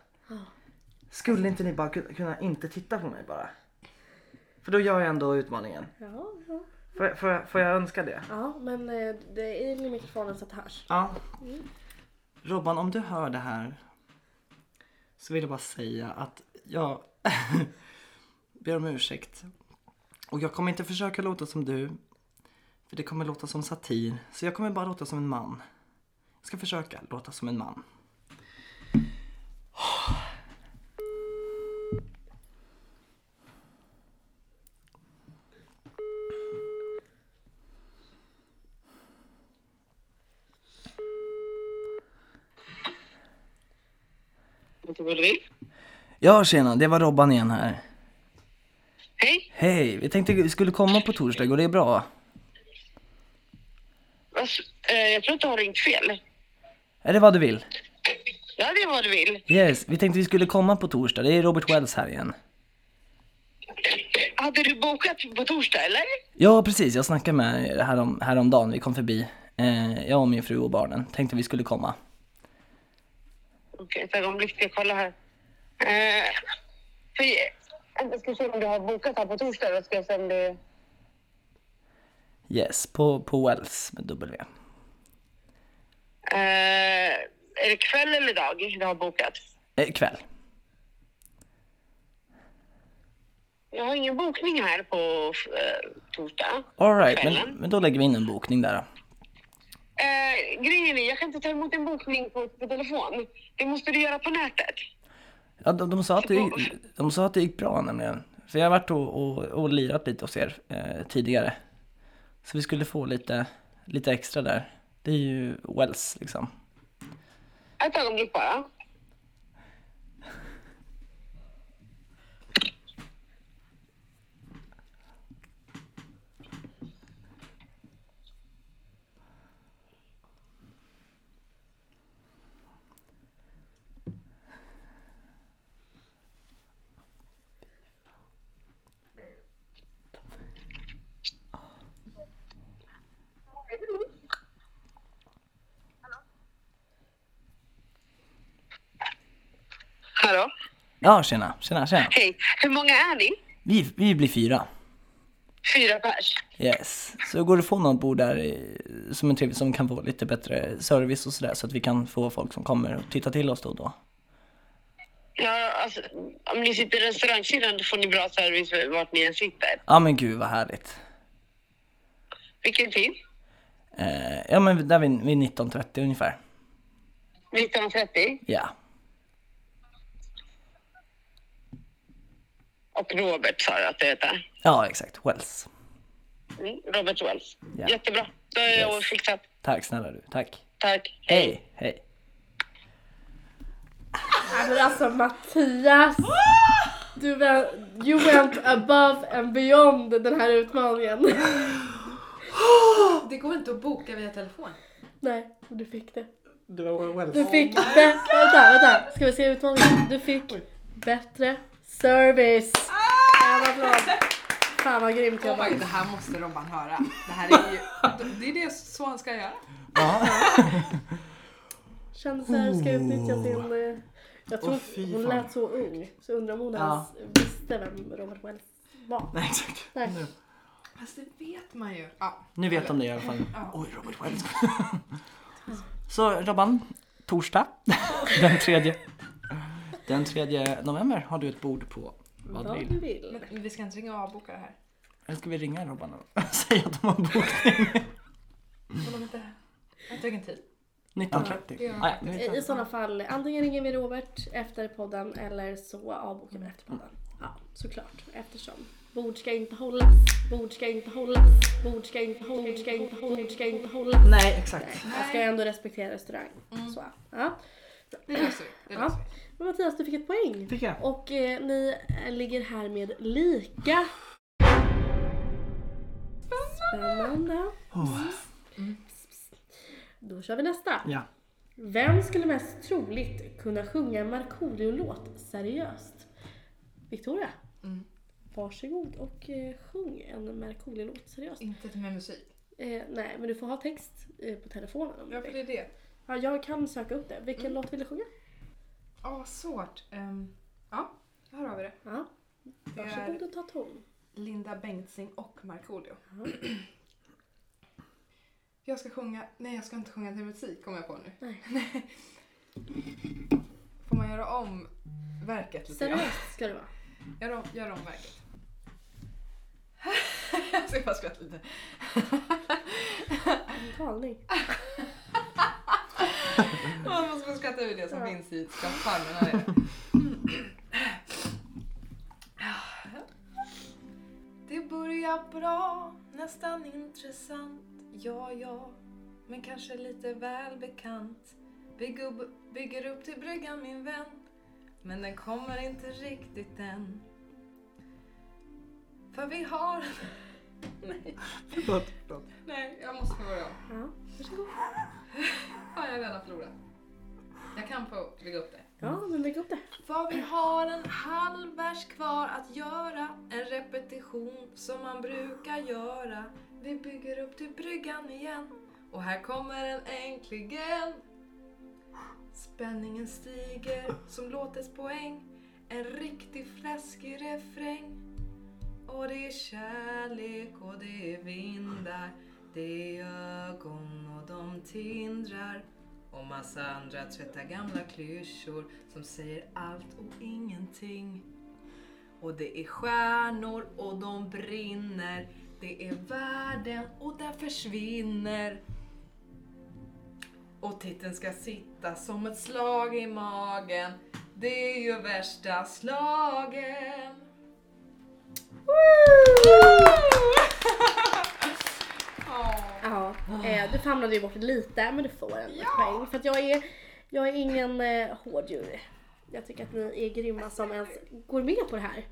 Skulle inte ni bara ku- kunna inte titta på mig bara? För då gör jag ändå utmaningen. Ja, ja. Får jag, får jag, får jag önska det? ja, men eh, det är in i mikrofonen så att det hörs. Ja. Robban, om du hör det här så vill jag bara säga att jag ber om ursäkt. Och jag kommer inte försöka låta som du, för det kommer låta som satir. Så jag kommer bara låta som en man. Jag ska försöka låta som en man. Ja, tjena, det var Robban igen här. Hej. Hej, vi tänkte vi skulle komma på torsdag, går det bra? Alltså, eh, jag tror att du har ringt fel. Är det vad du vill? Ja, det är vad du vill. Yes, vi tänkte vi skulle komma på torsdag, det är Robert Wells här igen. Hade du bokat på torsdag, eller? Ja, precis. Jag snackade med er härom, häromdagen. Vi kom förbi. Eh, jag och min fru och barnen. Tänkte vi skulle komma. Okej, ett ögonblick ska jag kolla här. Eh, för, jag ska se om du har bokat här på torsdag. Då ska jag se om det... Yes, på, på Wells med W. Eh, är det kväll eller dag du har bokat? Eh, kväll. Jag har ingen bokning här på eh, torsdag. Alright, men, men då lägger vi in en bokning där då. Eh, grejen är, jag kan inte ta emot en bokning på, på telefon. Det måste du göra på nätet. Ja, de, de, sa att det, de sa att det gick bra nämligen. För jag har varit och, och, och lirat lite hos er eh, tidigare. Så vi skulle få lite, lite extra där. Det är ju Wells liksom. Ett ögonblick bara. Hallå? Ja, tjena, tjena, tjena. Hej. Hur många är ni? Vi, vi blir fyra. Fyra pers. Yes. Så går det att få något bord där i- som är trevligt som kan få lite bättre service och sådär så att vi kan få folk som kommer och titta till oss då och då. Ja, alltså, om ni sitter i restaurangsidan får ni bra service vart ni än sitter. Ja men gud vad härligt. Vilken tid? Eh, ja men där vid, vid 19.30 ungefär. 19.30. Ja. Och Robert sa du att det heter. Ja exakt, Wells. Mm, Robert Wells. Ja. Jättebra. Då är jag Yes. fixat. Tack snälla du, tack. Tack. Hej, hej. Men alltså Mattias! Du went, you went above and beyond den här utmaningen. Det går inte att boka via telefon. Nej, du fick det. Wells. Du fick bättre, vänta, vänta, ska vi se utmaningen? Du fick bättre service. En applåd. Fan vad grymt Oh jobbat. God, det här måste Robban höra. Det här är ju, det är det så han ska göra. Ja. Kändisar ska utnyttja sin... eh, Jag tror fy hon lät så ung, så undrar om hon Ja. ens visste vem Robert Wells var. Nej exakt. Nej. Nu. Fast det vet man ju. Ja. Nu vet de det i alla fall. Ja. Oj, Robert Wells. Så Robban, torsdag den tredje. Den 3 november har du ett bord på vad du vill. vill. Men vi ska inte ringa och avboka det här. Eller ska vi ringa Robban och säga att de har bokning? Får de inte... Vilken tid? 19.30? Ja. Ah, ja, I sådana fall, antingen ringer vi Robert efter podden eller så avbokar vi efter podden. Ja, såklart. Eftersom bord ska inte hållas, bord ska inte hållas, bord ska inte hållas, bord ska inte hållas, bord ska inte hållas. Nej, exakt. Jag ska ändå respektera restaurang. Så, ja. Det löser vi. Det Ja. löser vi. Men Mattias, du fick ett poäng. Fick jag? Och eh, ni ligger här med lika. Spännande. Då kör vi nästa. Ja. Vem skulle mest troligt kunna sjunga en Markoolio-låt seriöst? Victoria? Mm. Varsågod och eh, sjung en Markoolio-låt seriöst. Inte till med musik. Eh, nej, men du får ha text eh, på telefonen om Ja, för det är det. Ja, jag kan söka upp det. Vilken låt vill du sjunga? Åh, vad svårt. Ehm, ja, här har vi det. Ja, varsågod och ta ton. Linda Bengtzing och Markoolio. Ja. Jag ska sjunga... Nej, jag ska inte sjunga till musik kommer jag på nu. Nej. Får man göra om verket lite? Seriöst ska det vara. Gör om, gör om verket. jag ska bara skratta lite. En talning. Man måste få skratta över det som Ja. finns i nere. Det börjar bra, nästan intressant. Ja, ja, men kanske lite väl bekant. Vi gubb, bygger upp till bryggan min vän. Men den kommer inte riktigt än. För vi har... Nej, Förlåt, förlåt. nej, jag måste få börja om. Ja, varsågod. Har redan förlorat. Jag kan få bygga upp det. Ja, men bygg upp det. För vi har en halv vers kvar att göra En repetition som man brukar göra. Vi bygger upp till bryggan igen. Och här kommer den äntligen Spänningen stiger som låtets poäng. En riktig fläskig refräng. Och det är kärlek och det är vindar. Det är ögon och de tindrar och massa andra trötta gamla klyschor som säger allt och ingenting. Och det är stjärnor och de brinner. Det är världen och den försvinner. Och titeln ska sitta som ett slag i magen. Det är ju värsta slagen. Woo! Ja, eh, du famlade ju bort lite men du får ändå ett poäng. För att jag är, jag är ingen eh, hård jury. Jag tycker att ni är grymma som ens går med på det här.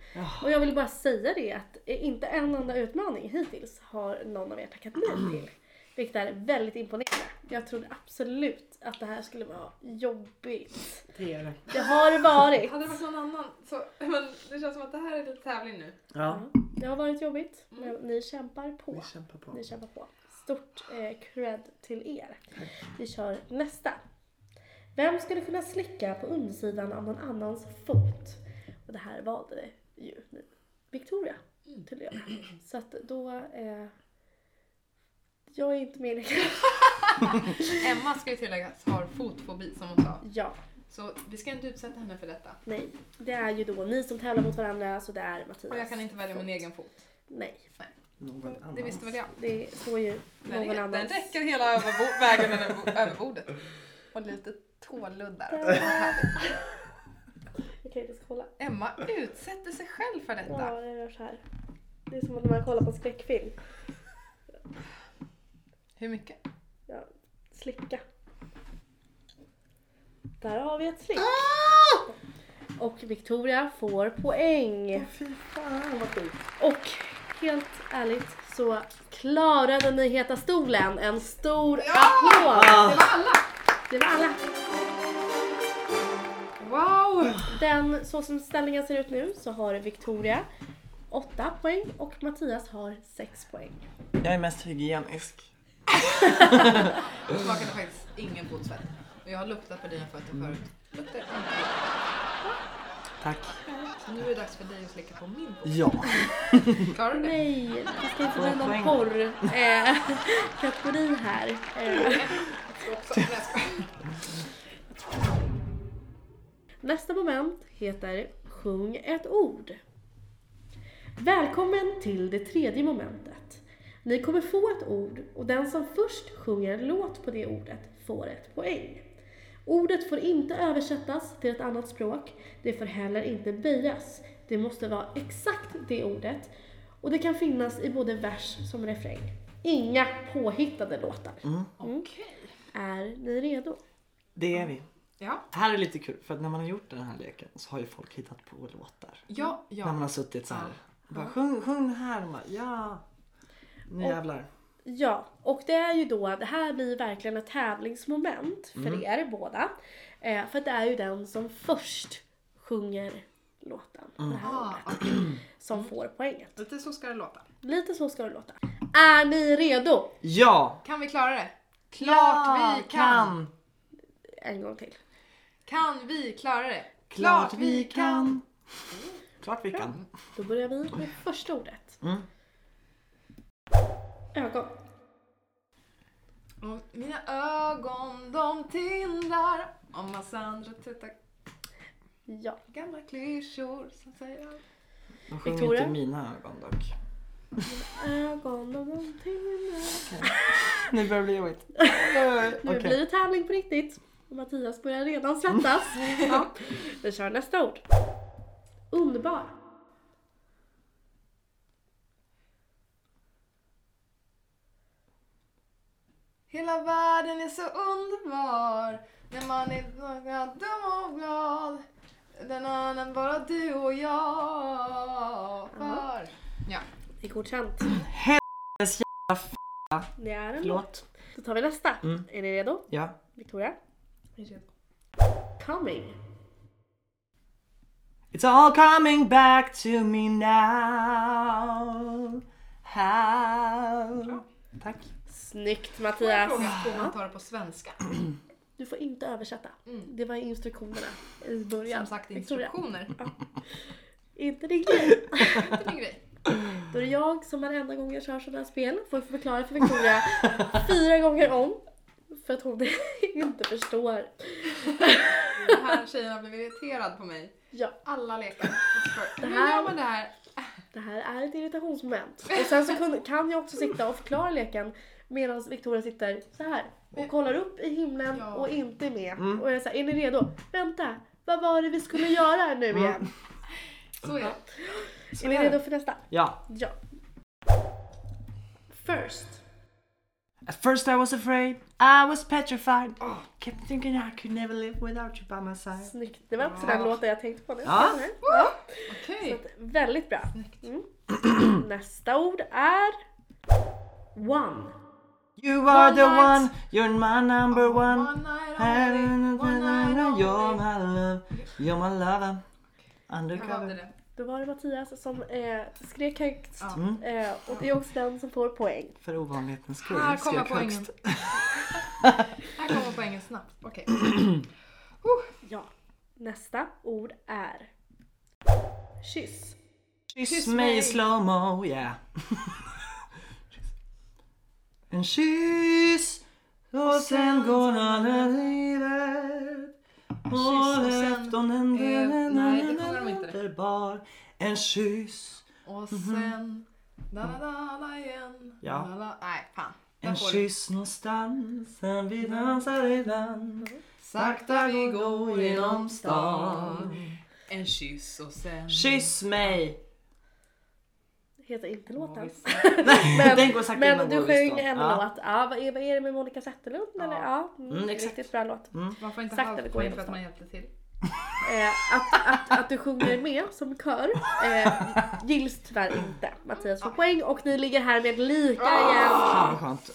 Och jag vill bara säga det att eh, inte en enda utmaning hittills har någon av er tackat nej till. Vilket är väldigt imponerande. Jag trodde absolut att det här skulle vara jobbigt. Det är det. Det har det varit. Hade det varit någon annan så, men det känns som att det här är lite tävling nu. Ja, Det har varit jobbigt men ni kämpar på. vi kämpar på. Ni kämpar på. Stort eh, cred till er. Vi kör nästa. Vem skulle kunna slicka på undersidan av någon annans fot? Och det här valde ju ni. Victoria till att göra. Så att då... Eh, jag är inte med längre. Emma ska ju tilläggas har fotfobi som hon sa. Ja, Så vi ska inte utsätta henne för detta. nej. Det är ju då ni som tävlar mot varandra så det är Mattias. Och jag kan inte välja min fot. egen fot. Nej, Någon annan. Det visste väl jag. det står ju Den, någon är, annan. den räcker hela över vägen över, över bordet. Och lite tåluddar. Okej, vi ska kolla. Emma utsätter sig själv för Ja, detta. det gör så här. Det är som att man kollar på en skräckfilm. Hur mycket? Ja, slicka. Där har vi ett slick. Och Victoria får poäng. Fy fan vad sjukt. Och helt ärligt så klarade ni Heta stolen. En stor applåd! Det var alla! Det var alla. Wow! Den, så som ställningen ser ut nu så har Victoria 8 poäng och Mattias har 6 poäng. Jag är mest hygienisk. Smakade faktiskt ingen fotsvett. Och jag har luktat på dina fötter förut. Luktar inte. Tack. Nu är det dags för dig att slicka på min bok. Ja. Klarar du det? Nej, det ska inte bli någon porr-kategori här. Eh, Nästa moment heter Sjung ett ord. Välkommen till det tredje momentet. Ni kommer få ett ord och den som först sjunger en låt på det ordet får ett poäng. Ordet får inte översättas till ett annat språk. Det får heller inte böjas. Det måste vara exakt det ordet och det kan finnas i både vers som refräng. Inga påhittade låtar. Okej. Är ni redo? Det är vi. Ja. Det här är lite kul för att när man har gjort den här leken så har ju folk hittat på låtar. Ja, När man ja. har suttit så här. Ja. Bara, sjung, sjung här. Man, ja. Nu Och- jävlar. Ja, och det är ju då, det här blir verkligen ett tävlingsmoment för Mm. er båda. Eh, för det är ju den som först sjunger låten på det här ordet okej. som får poänget. Lite så ska det låta. Lite så ska det låta. Är ni redo? Ja! Kan vi klara det? Klart Ja, vi kan! En gång till. Kan vi klara det? Klart vi kan. Klart vi kan. Då börjar vi med första ordet. Mm. Ögon. Och mina ögon de tindrar om massa andra trötta Ja. gamla klyschor som säger De sjunger Victoria? inte mina ögon dock. Ögon och någonting. Nu börjar det bli jobbigt. Nu Okej. blir det tävling på riktigt. Mattias börjar redan svettas. ja. Vi kör nästa ord. Underbar. Hela världen är så underbar när man är dum och glad. Den annan bara du och jag. För. Ja. Det är godkänt. Helvetes jävla f... Det är en låt. Då tar vi nästa. Mm. Är ni redo? Ja. Victoria? Coming. It's all coming back to me now. How... Tack. Snyggt Får jag Mattias. fråga får man ta det på svenska? Du får inte översätta. Mm. Det var instruktionerna i början. Som sagt instruktioner. Inte din grej. Inte min grej. Då är det jag som varenda gång jag kör sådana här spel får förklara för Victoria fyra gånger om. För att hon inte förstår. Den här tjejen har blivit irriterad på mig. Ja, Alla lekar. Hur här- gör man det här? det här är ett irritationsmoment. Och sen så kan jag också sitta och förklara leken medan Victoria sitter så här och kollar upp i himlen Ja. och inte är med. Och jag säger, är ni redo? Vänta, vad var det vi skulle göra nu igen? Så är det. Är ni redo för nästa? Ja. Ja. First. At first I was afraid, I was petrified. Kept thinking I could never live without you by my side. Snyggt. Det var också den låten jag tänkte på nu. Ja. ja. Så Okej. att, väldigt bra. Mm. Nästa ord är One. You are One the night. one, you're my number one. One night only, one night You're only. my love, you're my lover. Undercover. det. Då var det Mattias som eh, skrek högst. Ja. Mm. Eh, och det är också den som får poäng. För ovanlighetens skull. Här kommer skrek poängen. högst. Här kommer poängen snabbt. Okej. Ja. Nästa ord är Kyss. Kyss Kyss mig. i slowmo, yeah. En kyss och sen går alla livet. och inte. underbar. En kyss, Och sen... Da, da, da, da igen. Ja. Nej, fan. en kyss någonstans. Sen vi dansar redan. Sakta vi går genom stan. En kyss och sen... Kyss mig! Heter inte låten. Nej, den går sakta Men du sjöng en Ja. låt. Ja, vad, är, vad är det med Monica Zetterlund? Eller? Ja, mm, Mm, exakt. Riktigt bra låt. Man får inte Sakta vi halvt går poäng genom för att man hjälpte till. Eh, att, att, att du sjunger med som kör eh, gills tyvärr inte. Mattias får poäng och ni ligger här med lika igen. Fan vad skönt.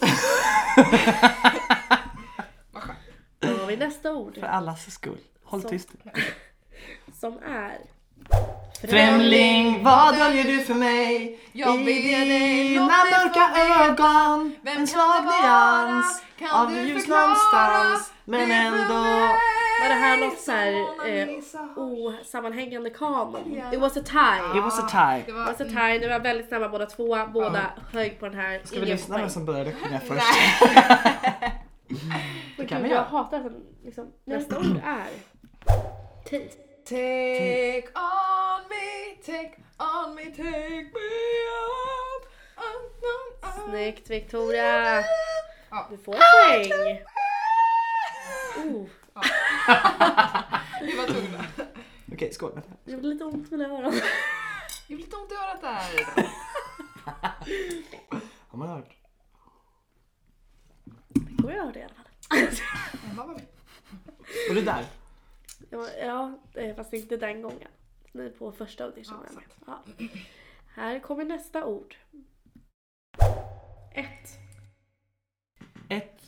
Då har vi nästa ord För allas skull. Håll Så. tyst. som är Främling, vad döljer du för mig? Jag I dina mörka ögon Vem En svag det nyans av ljus någonstans Men det ändå? Var det här något så här eh, osammanhängande kanon? It was a tie. It was a tie. Det It var, was a tie. Ni var väldigt snabba båda två. Båda hög på den här. Ska vi lyssna vem som började sjunga först? Men kan vi jag göra. hatar att liksom, nästa ord är taste. Take on me, take on me, take me up. up, up, up. Snyggt Victoria! Ja. Du får poäng! Oh, Vi var tvungna. Okej, skål. Det gjorde lite ont i mina öron. Det gjorde lite ont i örat där. Har man hört? Victoria hörde i alla fall. Och det där? Ja, ja, eh, fast inte den gången. Ni på första auditionen. Ja, Ja, Här kommer nästa ord. Ett. Ett.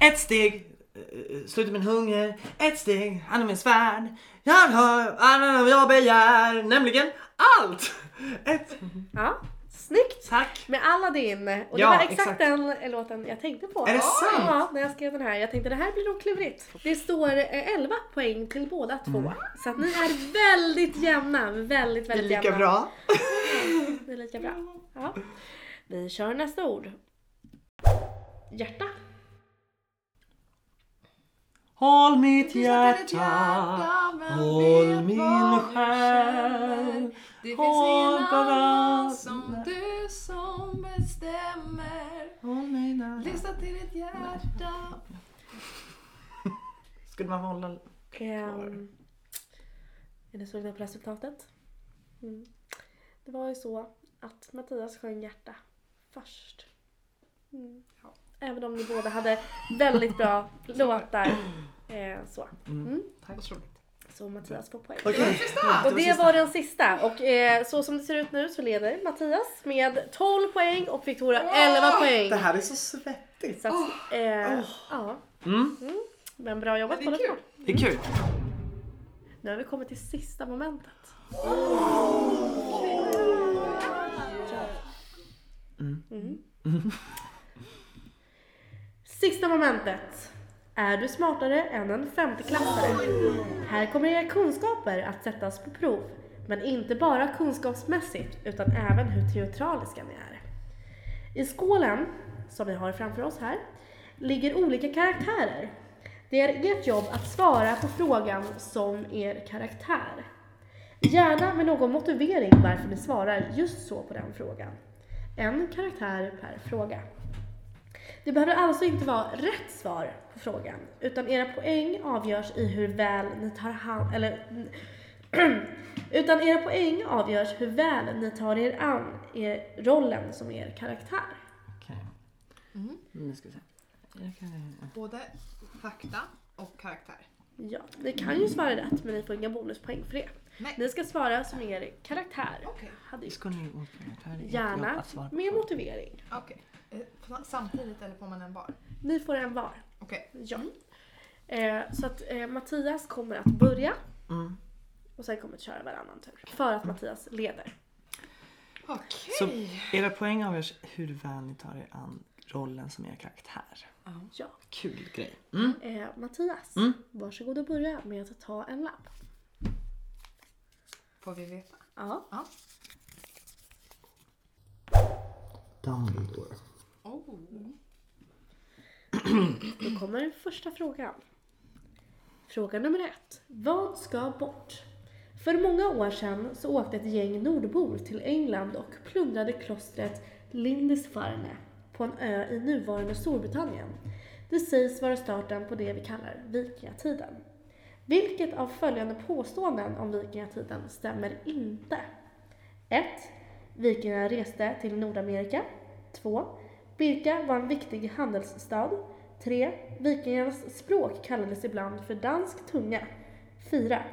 Ett steg. eh, Sluta min hunger. Ett steg. Han är min svärd. Jag har alla jag begär. Nämligen allt. Ett. Ja, snyggt! Tack. Med Aladdin. Och det Ja, var exakt, exakt. den låten jag tänkte på. Är det sant? Ja, när jag skrev den här. Jag tänkte det här blir nog klurigt. Det står eh, 11 poäng till båda två. Så att ni är väldigt jämna. Väldigt, Det är väldigt lika jämna. bra. Det är lika bra. Ja. Vi kör nästa ord. Hjärta. Håll mitt hjärta. Håll min själ. Det finns Håll ingen bara- annan som du som bestämmer. Håll mig nära. Lyssna till ditt hjärta. Skulle man hålla... Ehm, är ni sugna på resultatet? Mm. Det var ju så att Mattias sjöng hjärta först. Mm. Även om ni båda hade väldigt bra låtar. Eh, så. Mm. Tack. så Mattias får poäng. Okej. Och det var den sista. Och eh, så som det ser ut nu så leder Mattias med 12 poäng och Victoria 11 poäng. Det här är så svettigt. Så att, eh, ja. Mm. Men bra jobbat Men det är kul. Det är kul. Nu har vi kommit till sista momentet. Mm. Sista momentet. Är du smartare än en femteklassare? Här kommer era kunskaper att sättas på prov. Men inte bara kunskapsmässigt utan även hur teatraliska ni är. I skålen, som vi har framför oss här, ligger olika karaktärer. Det är ert jobb att svara på frågan som er karaktär. Gärna med någon motivering varför ni svarar just så på den frågan. En karaktär per fråga. Det behöver alltså inte vara rätt svar på frågan, utan era poäng avgörs i hur väl ni tar hand eller utan era poäng avgörs hur väl ni tar er an er rollen som er karaktär. Okej. Nu ska vi se. Jag kan- Både fakta och karaktär. Ja, ni kan ju svara rätt men ni får inga bonuspoäng för det. Nej. Ni ska svara som er karaktär. Okej. Hade Ska ni mot karaktärer? Gärna med motivering. Okej. Eh, Samtidigt eller får man en var? Ni får en var. Okej. Ja. Eh, så att eh, Mattias kommer att börja Mm. och sen kommer att köra varannan tur. För att Mattias leder. Okej. Så era poäng avgörs hur väl ni tar er an rollen som er karaktär. Ja. Kul grej. Mm. Eh, Mattias, Mm. varsågod och börja med att ta en lapp. Får vi veta? Ja. Ja. Dumbledore. Oh. Då kommer första frågan. Fråga nummer ett. Vad ska bort? För många år sedan så åkte ett gäng nordbor till England och plundrade klostret Lindisfarne på en ö i nuvarande Storbritannien. Det sägs vara starten på det vi kallar vikingatiden. Vilket av följande påståenden om vikingatiden stämmer inte? 1. Vikingarna reste till Nordamerika. 2. Birka var en viktig handelsstad. 3. Vikingarnas språk kallades ibland för dansk tunga. 4.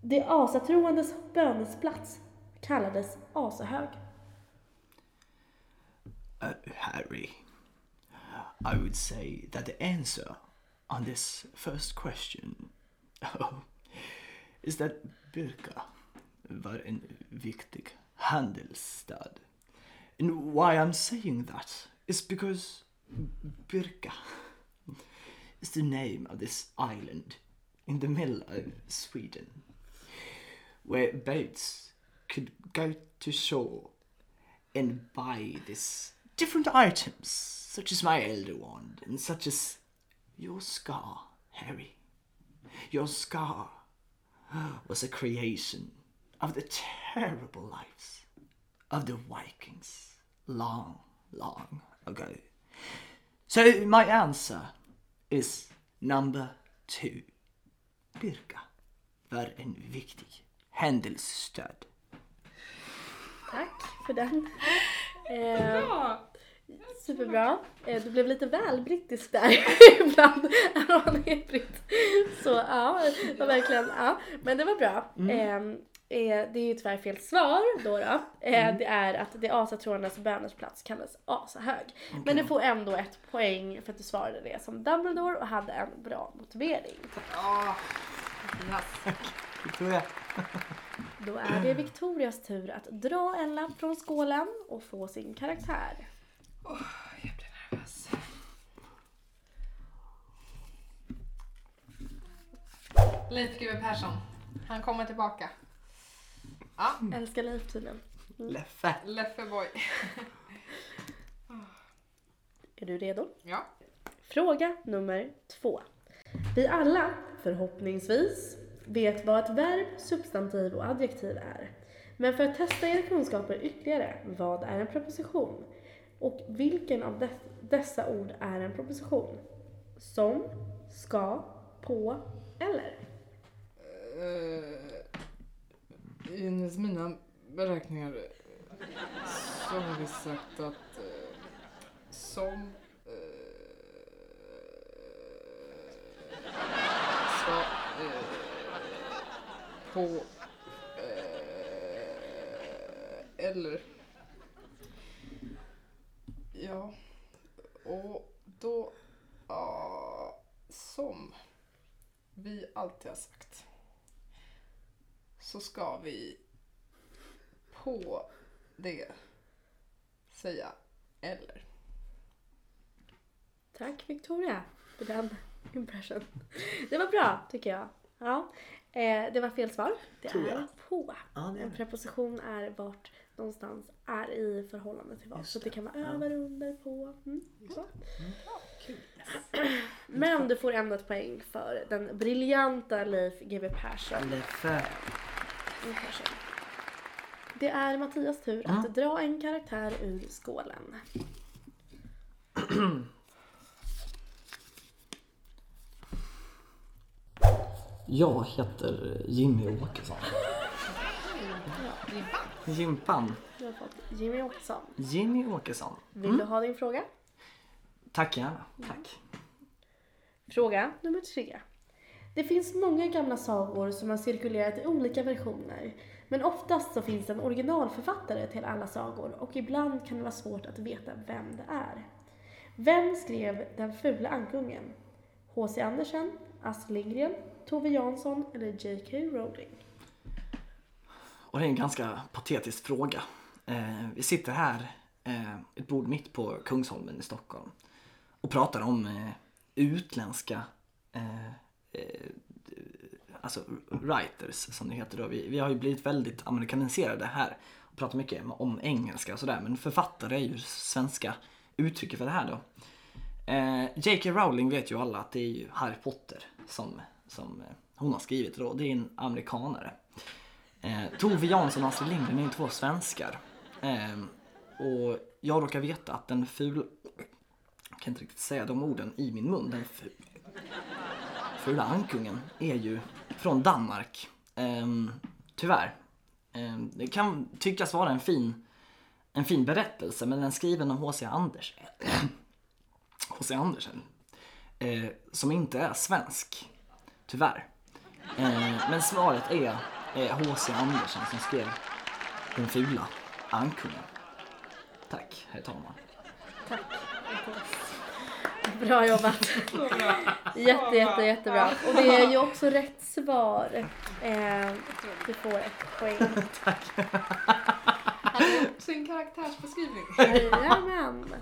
De asatroendes bönesplats kallades Asahög. Uh, Harry, I would say that the answer on this first question oh, is that Birka var en viktig handelsstad. And why I'm saying that is because Birka is the name of this island in the middle of Sweden where boats could go to shore and buy this different items, such as my elder wand and such as your scar, Harry. Your scar was a creation of the terrible lives of the Vikings long, long ago. So my answer is number two. Birka var en viktig händelsestöd. Tack för den. Eh, superbra. Eh, du blev lite väl brittisk där ibland. han är britt. Så ja, det var verkligen, ja. Men det var bra. Eh, eh, det är ju tyvärr fel svar då. då. Eh, Det är att det asatronernas böners plats kallas asahög. Men du får ändå ett poäng för att du svarade det som Dumbledore och hade en bra motivering. Yes. Victoria. Då är det Victorias tur att dra en lapp från skålen och få sin karaktär. Jag blir nervös. Leif GW Persson. Han kommer tillbaka. Ja, Älskar Leif tydligen. Leffe. Leffe boy. Är du redo? Ja. Fråga nummer två. Vi alla, förhoppningsvis, vet vad ett verb, substantiv och adjektiv är. Men för att testa era kunskaper ytterligare, vad är en preposition? Och vilken av de- dessa ord är en preposition? Som, ska, på eller? Uh, enligt mina beräkningar så har vi sagt att eh, som eh, ska eh, på eh, eller. Ja och då ah, som vi alltid har sagt så ska vi på det säga eller. Tack Victoria för den impression. Det var bra tycker jag. Ja. Eh, det var fel svar. Det Tror jag. är på. Ja, det är En det. preposition är vart någonstans är i förhållande till vad. Så det kan vara över, under, på. Mm. Så. Men du får ändå ett poäng för den briljanta Leif GW Persson. Impression. Det är Mattias tur att dra en karaktär ur skålen. Jag heter Jimmy Åkesson. Jimpan. Du har fått Jimmy Åkesson. Jimmy Åkesson. Vill du ha din fråga? Tack gärna. Tack. Fråga nummer tre. Det finns många gamla sagor som har cirkulerat i olika versioner. Men oftast så finns det en originalförfattare till alla sagor och ibland kan det vara svårt att veta vem det är. Vem skrev Den fula ankungen? H.C. Andersen, Astrid Lindgren, Tove Jansson eller J.K. Rowling? Och det är en ganska patetisk fråga. Eh, vi sitter här, eh, ett bord mitt på Kungsholmen i Stockholm och pratar om eh, utländska eh, Eh, alltså writers som det heter då. Vi, vi har ju blivit väldigt amerikaniserade här och pratar mycket om engelska och sådär men författare är ju svenska uttrycket för det här då. Eh, J.K. Rowling vet ju alla att det är ju Harry Potter som, som eh, hon har skrivit då. Det är en amerikanare. Eh, Tove Jansson och Astrid Lindgren är ju två svenskar. Eh, och jag råkar veta att den ful... Jag kan inte riktigt säga de orden i min mun. Den ful fula ankungen är ju från Danmark. Ehm, tyvärr. Ehm, det kan tyckas vara en fin, en fin berättelse men den är skriven av H.C. Andersen. H.C. Andersen. Ehm, som inte är svensk. Tyvärr. Ehm, men svaret är H.C. Andersen som skrev Den fula ankungen. Tack, herr talman. Tack. Bra jobbat! Jätte, jätte, jättebra. Och det är ju också rätt svar. Eh, du får ett poäng. Gjort sin karaktärsbeskrivning. Jajamän!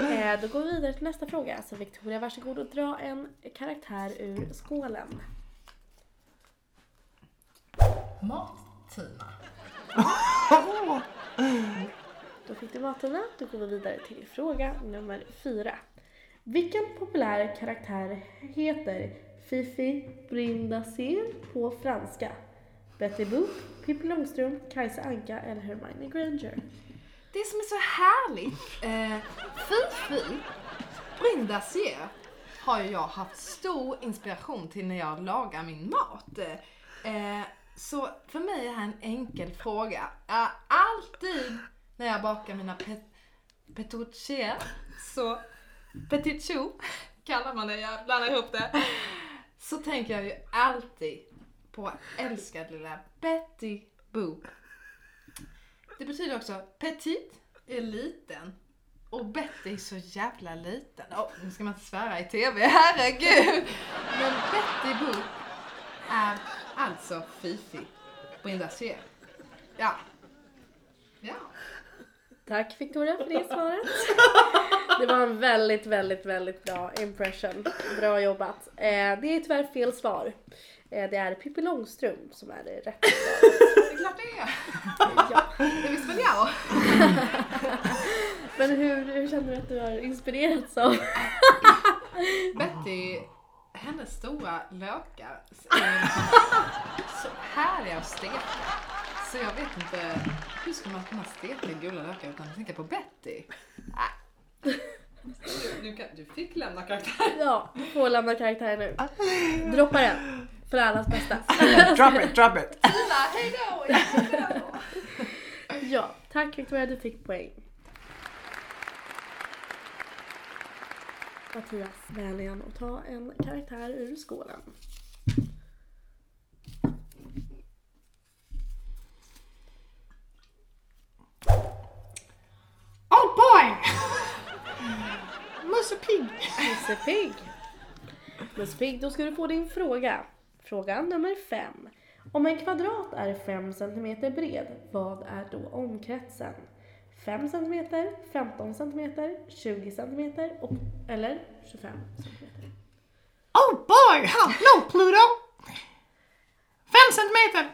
Eh, då går vi vidare till nästa fråga. Så Victoria, varsågod och dra en karaktär ur skålen. Mat-Tina. Då fick du Matina. Då går vi vidare till fråga nummer fyra. Vilken populär karaktär heter Fifi Brindazir på franska? Betty Boop, Pippi Långstrump, Kajsa Anka eller Hermione Granger? Det som är så härligt, eh, Fifi Brindasier har ju jag haft stor inspiration till när jag lagar min mat. Eh, eh så för mig är det här en enkel fråga. Jag alltid när jag bakar mina pet, petouchier, så petit chou kallar man det, jag blandar ihop det. Så tänker jag ju alltid på älskad lilla Betty Boop. Det betyder också petit är liten och Betty är så jävla liten. Oh, nu ska man inte svära i TV, herregud! Men Betty Boop är alltså Fifi Brindasier. Ja. Ja. Tack Victoria för det svaret. Det var en väldigt, väldigt, väldigt bra impression. Bra jobbat. Eh, det är tyvärr fel svar. Eh, det är Pippi Långstrump som är det rätta svaret. Det är klart det är. Ja. Det visste väl jag. Men hur, hur känner du att du har inspirerats av? Betty, hennes stora lökar så härliga att steka. Så jag vet inte, hur ska man kunna steka gula lökar utan att tänka på Betty? Du, du, kan, du fick lämna karaktär. Ja, får lämna karaktär nu. Droppa den. För allas bästa. drop it, drop it. Tina, hejdå! Ja, tack Victoria, du fick poäng. Mattias, vänligen att ta en karaktär ur skålen. Oh boy! Musse Pigg. Musse Pigg. Musse Pigg, då ska du få din fråga. Fråga nummer fem. Om en kvadrat är 5 cm bred, vad är då omkretsen? 5 cm, 15 cm, 20 cm och, eller 25 cm? Oh boy! Hello Pluto! Fem centimeter!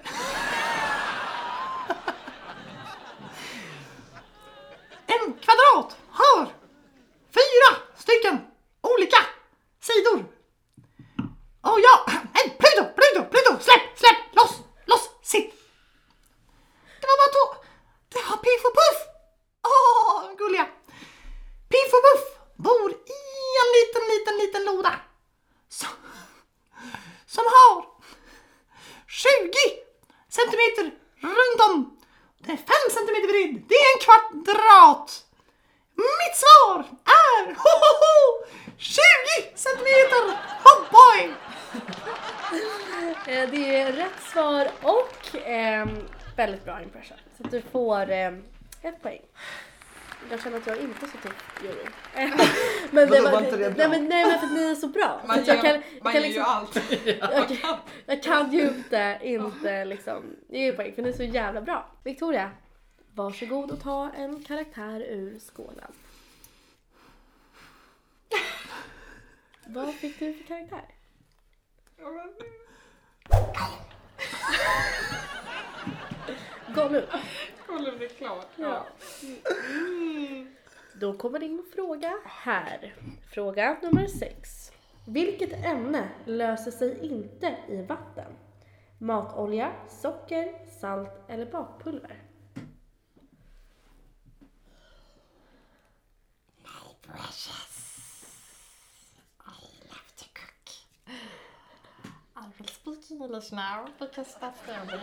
En kvadrat har fyra stycken olika sidor. Och ja, nej, Pluto, Pluto, Pluto, släpp, släpp, loss, loss, sitt. Det var bara två. Det var Piff och Puff. Åh, gulliga. Piff och Puff bor i en liten, liten, liten låda. Som, som har 20 centimeter runt om. Det är 5 centimeter bred. Det är en kvadrat. Mitt svar är ho, ho, ho, 20 centimeter. Oh boy! Eh, Det är rätt svar och ehm, väldigt bra impression. Så att du får ehm, ett poäng. Jag känner att jag inte är så tuff jury. men Vadå, var inte det bra? Nej men, nej men för att ni är så bra. Man jag gör, kan, jag kan gör ju liksom, allt. jag, kan, jag kan ju inte, inte liksom ge poäng för ni är så jävla bra. Victoria, varsågod och ta en karaktär ur skålen. Vad fick du för karaktär? Gollum. Kolla blir klart. Ja. Då kommer din fråga här. Fråga nummer sex. Vilket ämne löser sig inte i vatten? Matolja, socker, salt eller bakpulver? Precious. I love to cook. I will speak English now because that's the only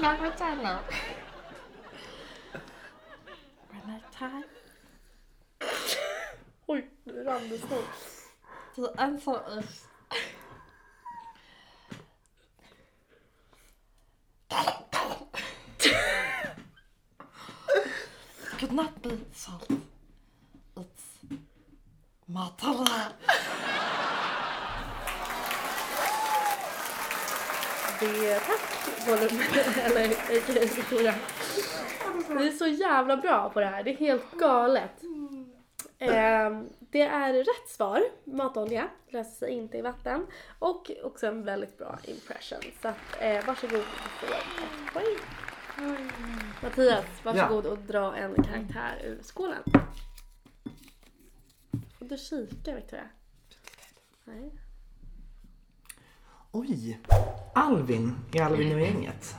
language I know. When I time. Oj, nu rann det snart. the answer is could not be salt. It's matala. Det är tack Gollum, eller a.k.a. Victoria. Ni är så jävla bra på det här, det är helt galet. Ehm, det är rätt svar. Matolja löser sig inte i vatten. Och också en väldigt bra impression. Så att, eh, varsågod du får ett poäng. Mattias, varsågod och dra en karaktär ur skålen. Får du kika Victoria? Nej. Oj! Alvin i Alvin och gänget.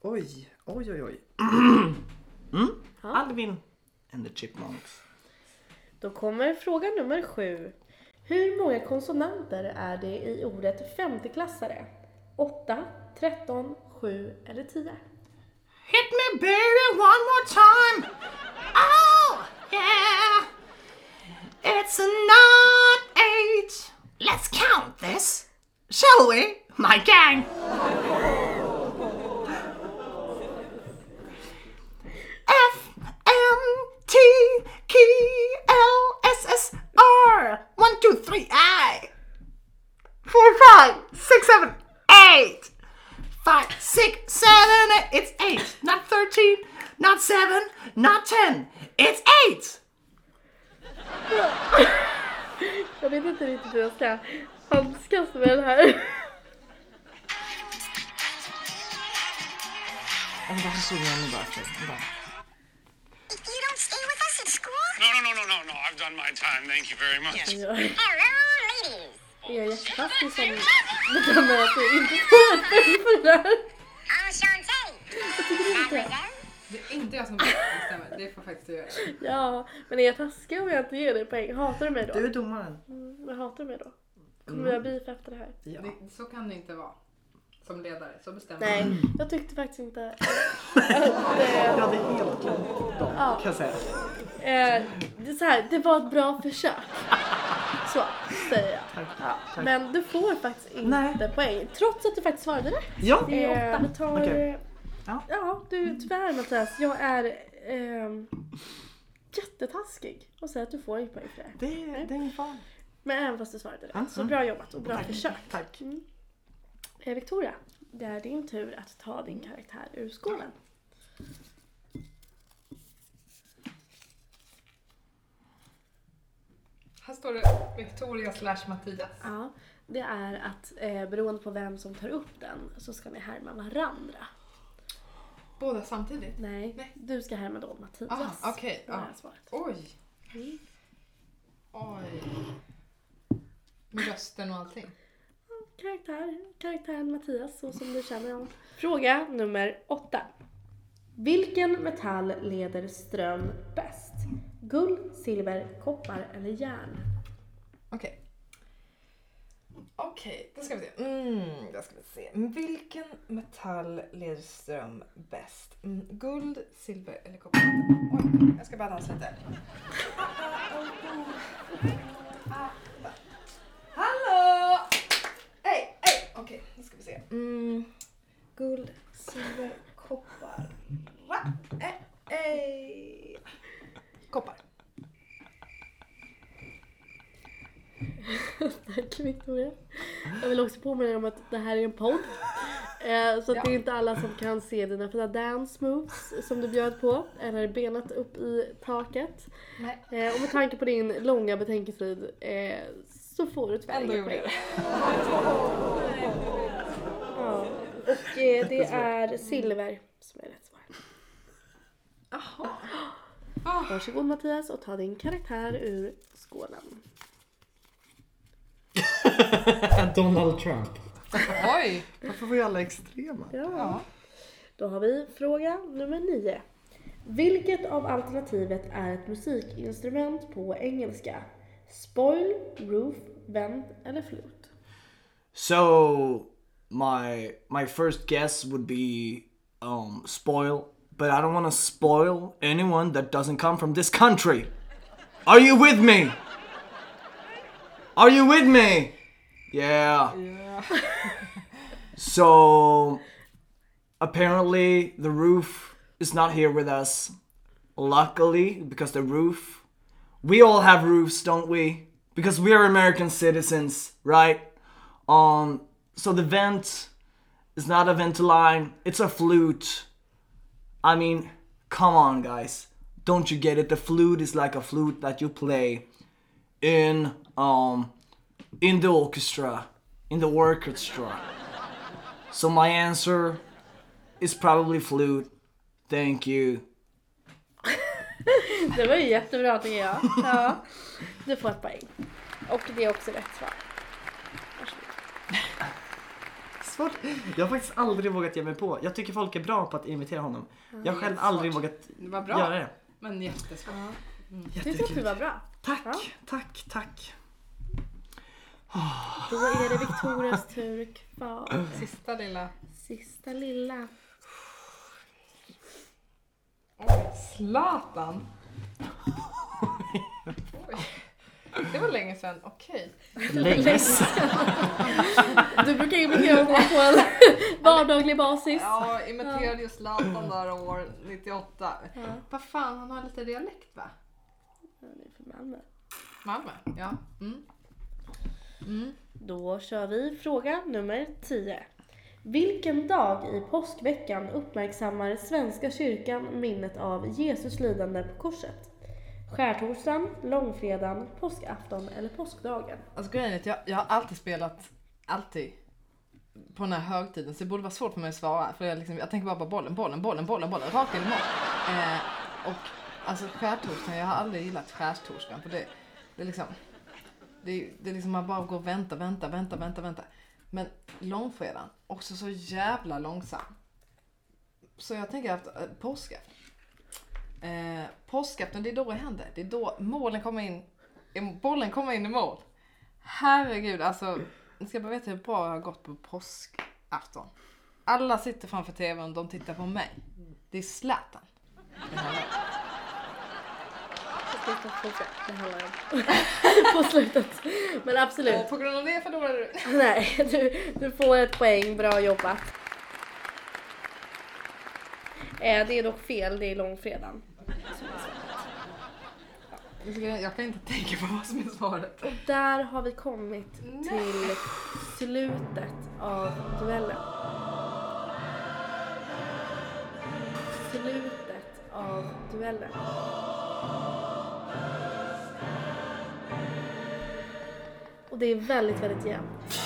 Oj, oj, oj, oj. Mm. Alvin and the Chipmunks. Då kommer fråga nummer sju. Hur många konsonanter är det i ordet femteklassare? 8, 13, 7 eller 10? Hit me baby one more time! Oh, yeah! It's not eight! Let's count this! Shall we, my gang? F M T K L S S R One, two, three, I Four, five, six, seven, eight Five, six, seven, eight It's eight, not thirteen, not seven, not ten It's eight! Jag vet inte riktigt hur jag ska handskas med den här. Men det här såg jag nu bara för. You don't stay with us at school? No, no, no, no, no, no. I've done my time. Thank you very much. Jag Hello, ladies. jag är jättetaskig som bedömer att du inte får ett poäng för det här. Enchanté. Jag tycker det. Mademoiselle. Det är inte jag som bestämmer, det får faktiskt du göra. Ja, men är jag taskig om jag inte ger dig poäng? Hatar du mig då? Du är domaren. Men hatar du mig då? Kommer vi ha beef efter det här? Ja. Det, så kan det inte vara. Som ledare, så bestämmer Nej, Mm. jag tyckte faktiskt inte att... Jag hade helt glömt dem, Ja. kan jag säga. Eh, det, är så här, det var ett bra försök. Så säger jag. Tack. Ja. Tack. Men du får faktiskt inte Nej. poäng. Trots att du faktiskt svarade rätt. Ja, Det är åtta. Du tar... Okej. Ja. Ja, du tyvärr Mattias. Jag är ehm, jättetaskig och säger att du får inget poäng för det. det, är- det är ingen fara. Men även fast du svarade rätt. Mm, Så mm. bra jobbat och bra Tack. försök. Tack. Eh, Victoria, det är din tur att ta din karaktär ur skolan. Här står det Victoria slash Mattias. Ja, det är att eh, beroende på vem som tar upp den så ska ni härma varandra. Båda samtidigt? Nej, Nej. du ska härma då Mattias. Ah, okej, var ja. Oj! Mm. Oj. Med rösten och allting. Karaktär, karaktären Mattias så som du känner honom. Fråga nummer åtta. Vilken metall leder ström bäst? Guld, silver, koppar eller järn? Okej. Okej, då ska vi se. Mm, då ska vi se. Vilken metall leder ström bäst? Mm, guld, silver eller koppar? Oj, jag ska bara dansa lite. Hallå! Hej, hej! Okej, nu ska vi se. Mm, guld, silver, koppar. Va? Eh, eh. Koppar. Tack Victoria. Jag vill också påminna om att det här är en podd. Eh, så att det är inte alla som kan se dina fina dance moves som du bjöd på. Eller benet upp i taket. Eh, och med tanke på din långa betänketid eh, så får du tyvärr Ändå gjorde jag det. Ja. Och eh, det är silver som är rätt svar. Jaha. Varsågod Mattias och ta din karaktär ur skålen. Donald Trump. Oj! Varför var alla extrema? Ja. Då har vi fråga nummer nio. Vilket av alternativet är ett musikinstrument på engelska? Spoil, roof, vent eller flute? So my my first guess would be um spoil, but I don't want to spoil anyone that doesn't come from this country. Are you with me? Are you with me? Yeah. Yeah. so apparently the roof is not here with us. Luckily, because the roof we all have roofs, don't we? Because we are American citizens, right? Um, so the vent is not a ventiline, it's a flute. I mean, come on, guys. Don't you get it? The flute is like a flute that you play in um in the orchestra, in the orchestra. So my answer is probably flute. Thank you. Det var ju jättebra tycker jag. Ja. Du får ett poäng. Och det är också rätt svar. Svårt. Jag har faktiskt aldrig vågat ge mig på. Jag tycker folk är bra på att imitera honom. Jag har själv aldrig vågat Det var bra. göra det. Men jättesvårt. Jag tyckte att du var bra. Tack, Ja. tack, tack. Då är det Victorias tur kvar. Sista lilla. Sista lilla. Zlatan. Oj. Det var länge sedan, okej. Länge sedan. Du brukar imitera honom på en vardaglig basis. Ja, imiterade ju Zlatan där år 98. Vad fan, han har lite dialekt va? Ja, det är för Malmö. Malmö? Ja. Mm. Då kör vi fråga nummer 10. Vilken dag i påskveckan uppmärksammar Svenska kyrkan minnet av Jesus lidande på korset? Skärtorsdagen, långfredagen, påskafton eller påskdagen? Alltså grejen är att jag, jag har alltid spelat, alltid, på den här högtiden. Så det borde vara svårt för mig att svara. För jag, liksom, jag tänker bara på bollen, bollen, bollen, bollen, bollen, rakt in i mål. Eh, och alltså skärtorsdagen, jag har aldrig gillat skärtorsdagen. För det, det är liksom, det, det är liksom man bara går och väntar, väntar, väntar, väntar, väntar. Men långfredagen, också så jävla långsam. Så jag tänker att eh, äh, påskafton. Eh, påskafton, det är då det händer. Det är då målen kommer in, bollen kommer in i mål. Herregud, alltså. Ni ska bara veta hur bra jag har gått på påskafton. Alla sitter framför tvn och de tittar på mig. Det är Zlatan. Fortsätta, det handlar om. på slutet. Men absolut. Och på grund av det förlorar du. Nej, du, du får ett poäng. Bra jobbat. Eh, det är dock fel, det är långfredagen. Jag kan inte tänka på vad som är svaret. Och där har vi kommit till slutet av duellen. Slutet av duellen. Det är väldigt, väldigt jämnt.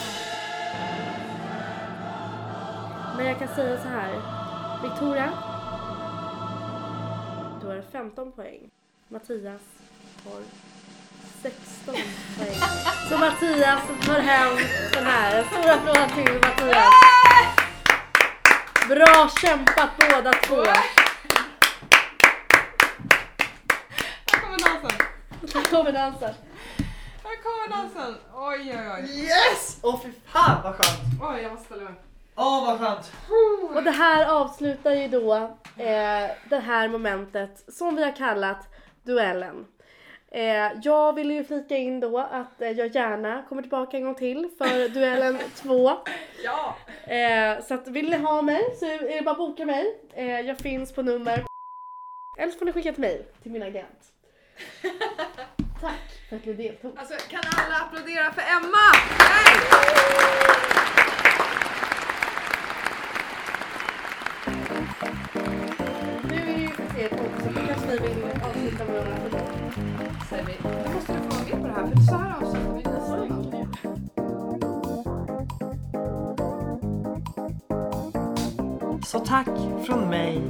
Men jag kan säga så här. Victoria. Du har 15 poäng. Mattias har 16 poäng. Så Mattias tar hem den här. En stor applåd till Mattias. Bra kämpat båda två. Här kommer dansen. Här kommer dansen. Dansen. Oj, oj, oj. Yes! Åh fy fan vad skönt! Oj, jag måste ställa mig. Åh vad skönt! Och det här avslutar ju då eh, det här momentet som vi har kallat duellen. Eh, jag vill ju flika in då att eh, jag gärna kommer tillbaka en gång till för duellen 2. Ja! Eh, så att vill ni ha mig så är det bara att boka mig. Eh, jag finns på nummer eller så får ni skicka ett mejl till min agent. Tack för att ni deltog. Alltså, kan alla applådera för Emma? Nej! Nu är ju er podd så då kanske ni vill avsluta med några vi. Nu måste du få vara med på det här, för så här avslutar vi nästa gång. Så tack från mig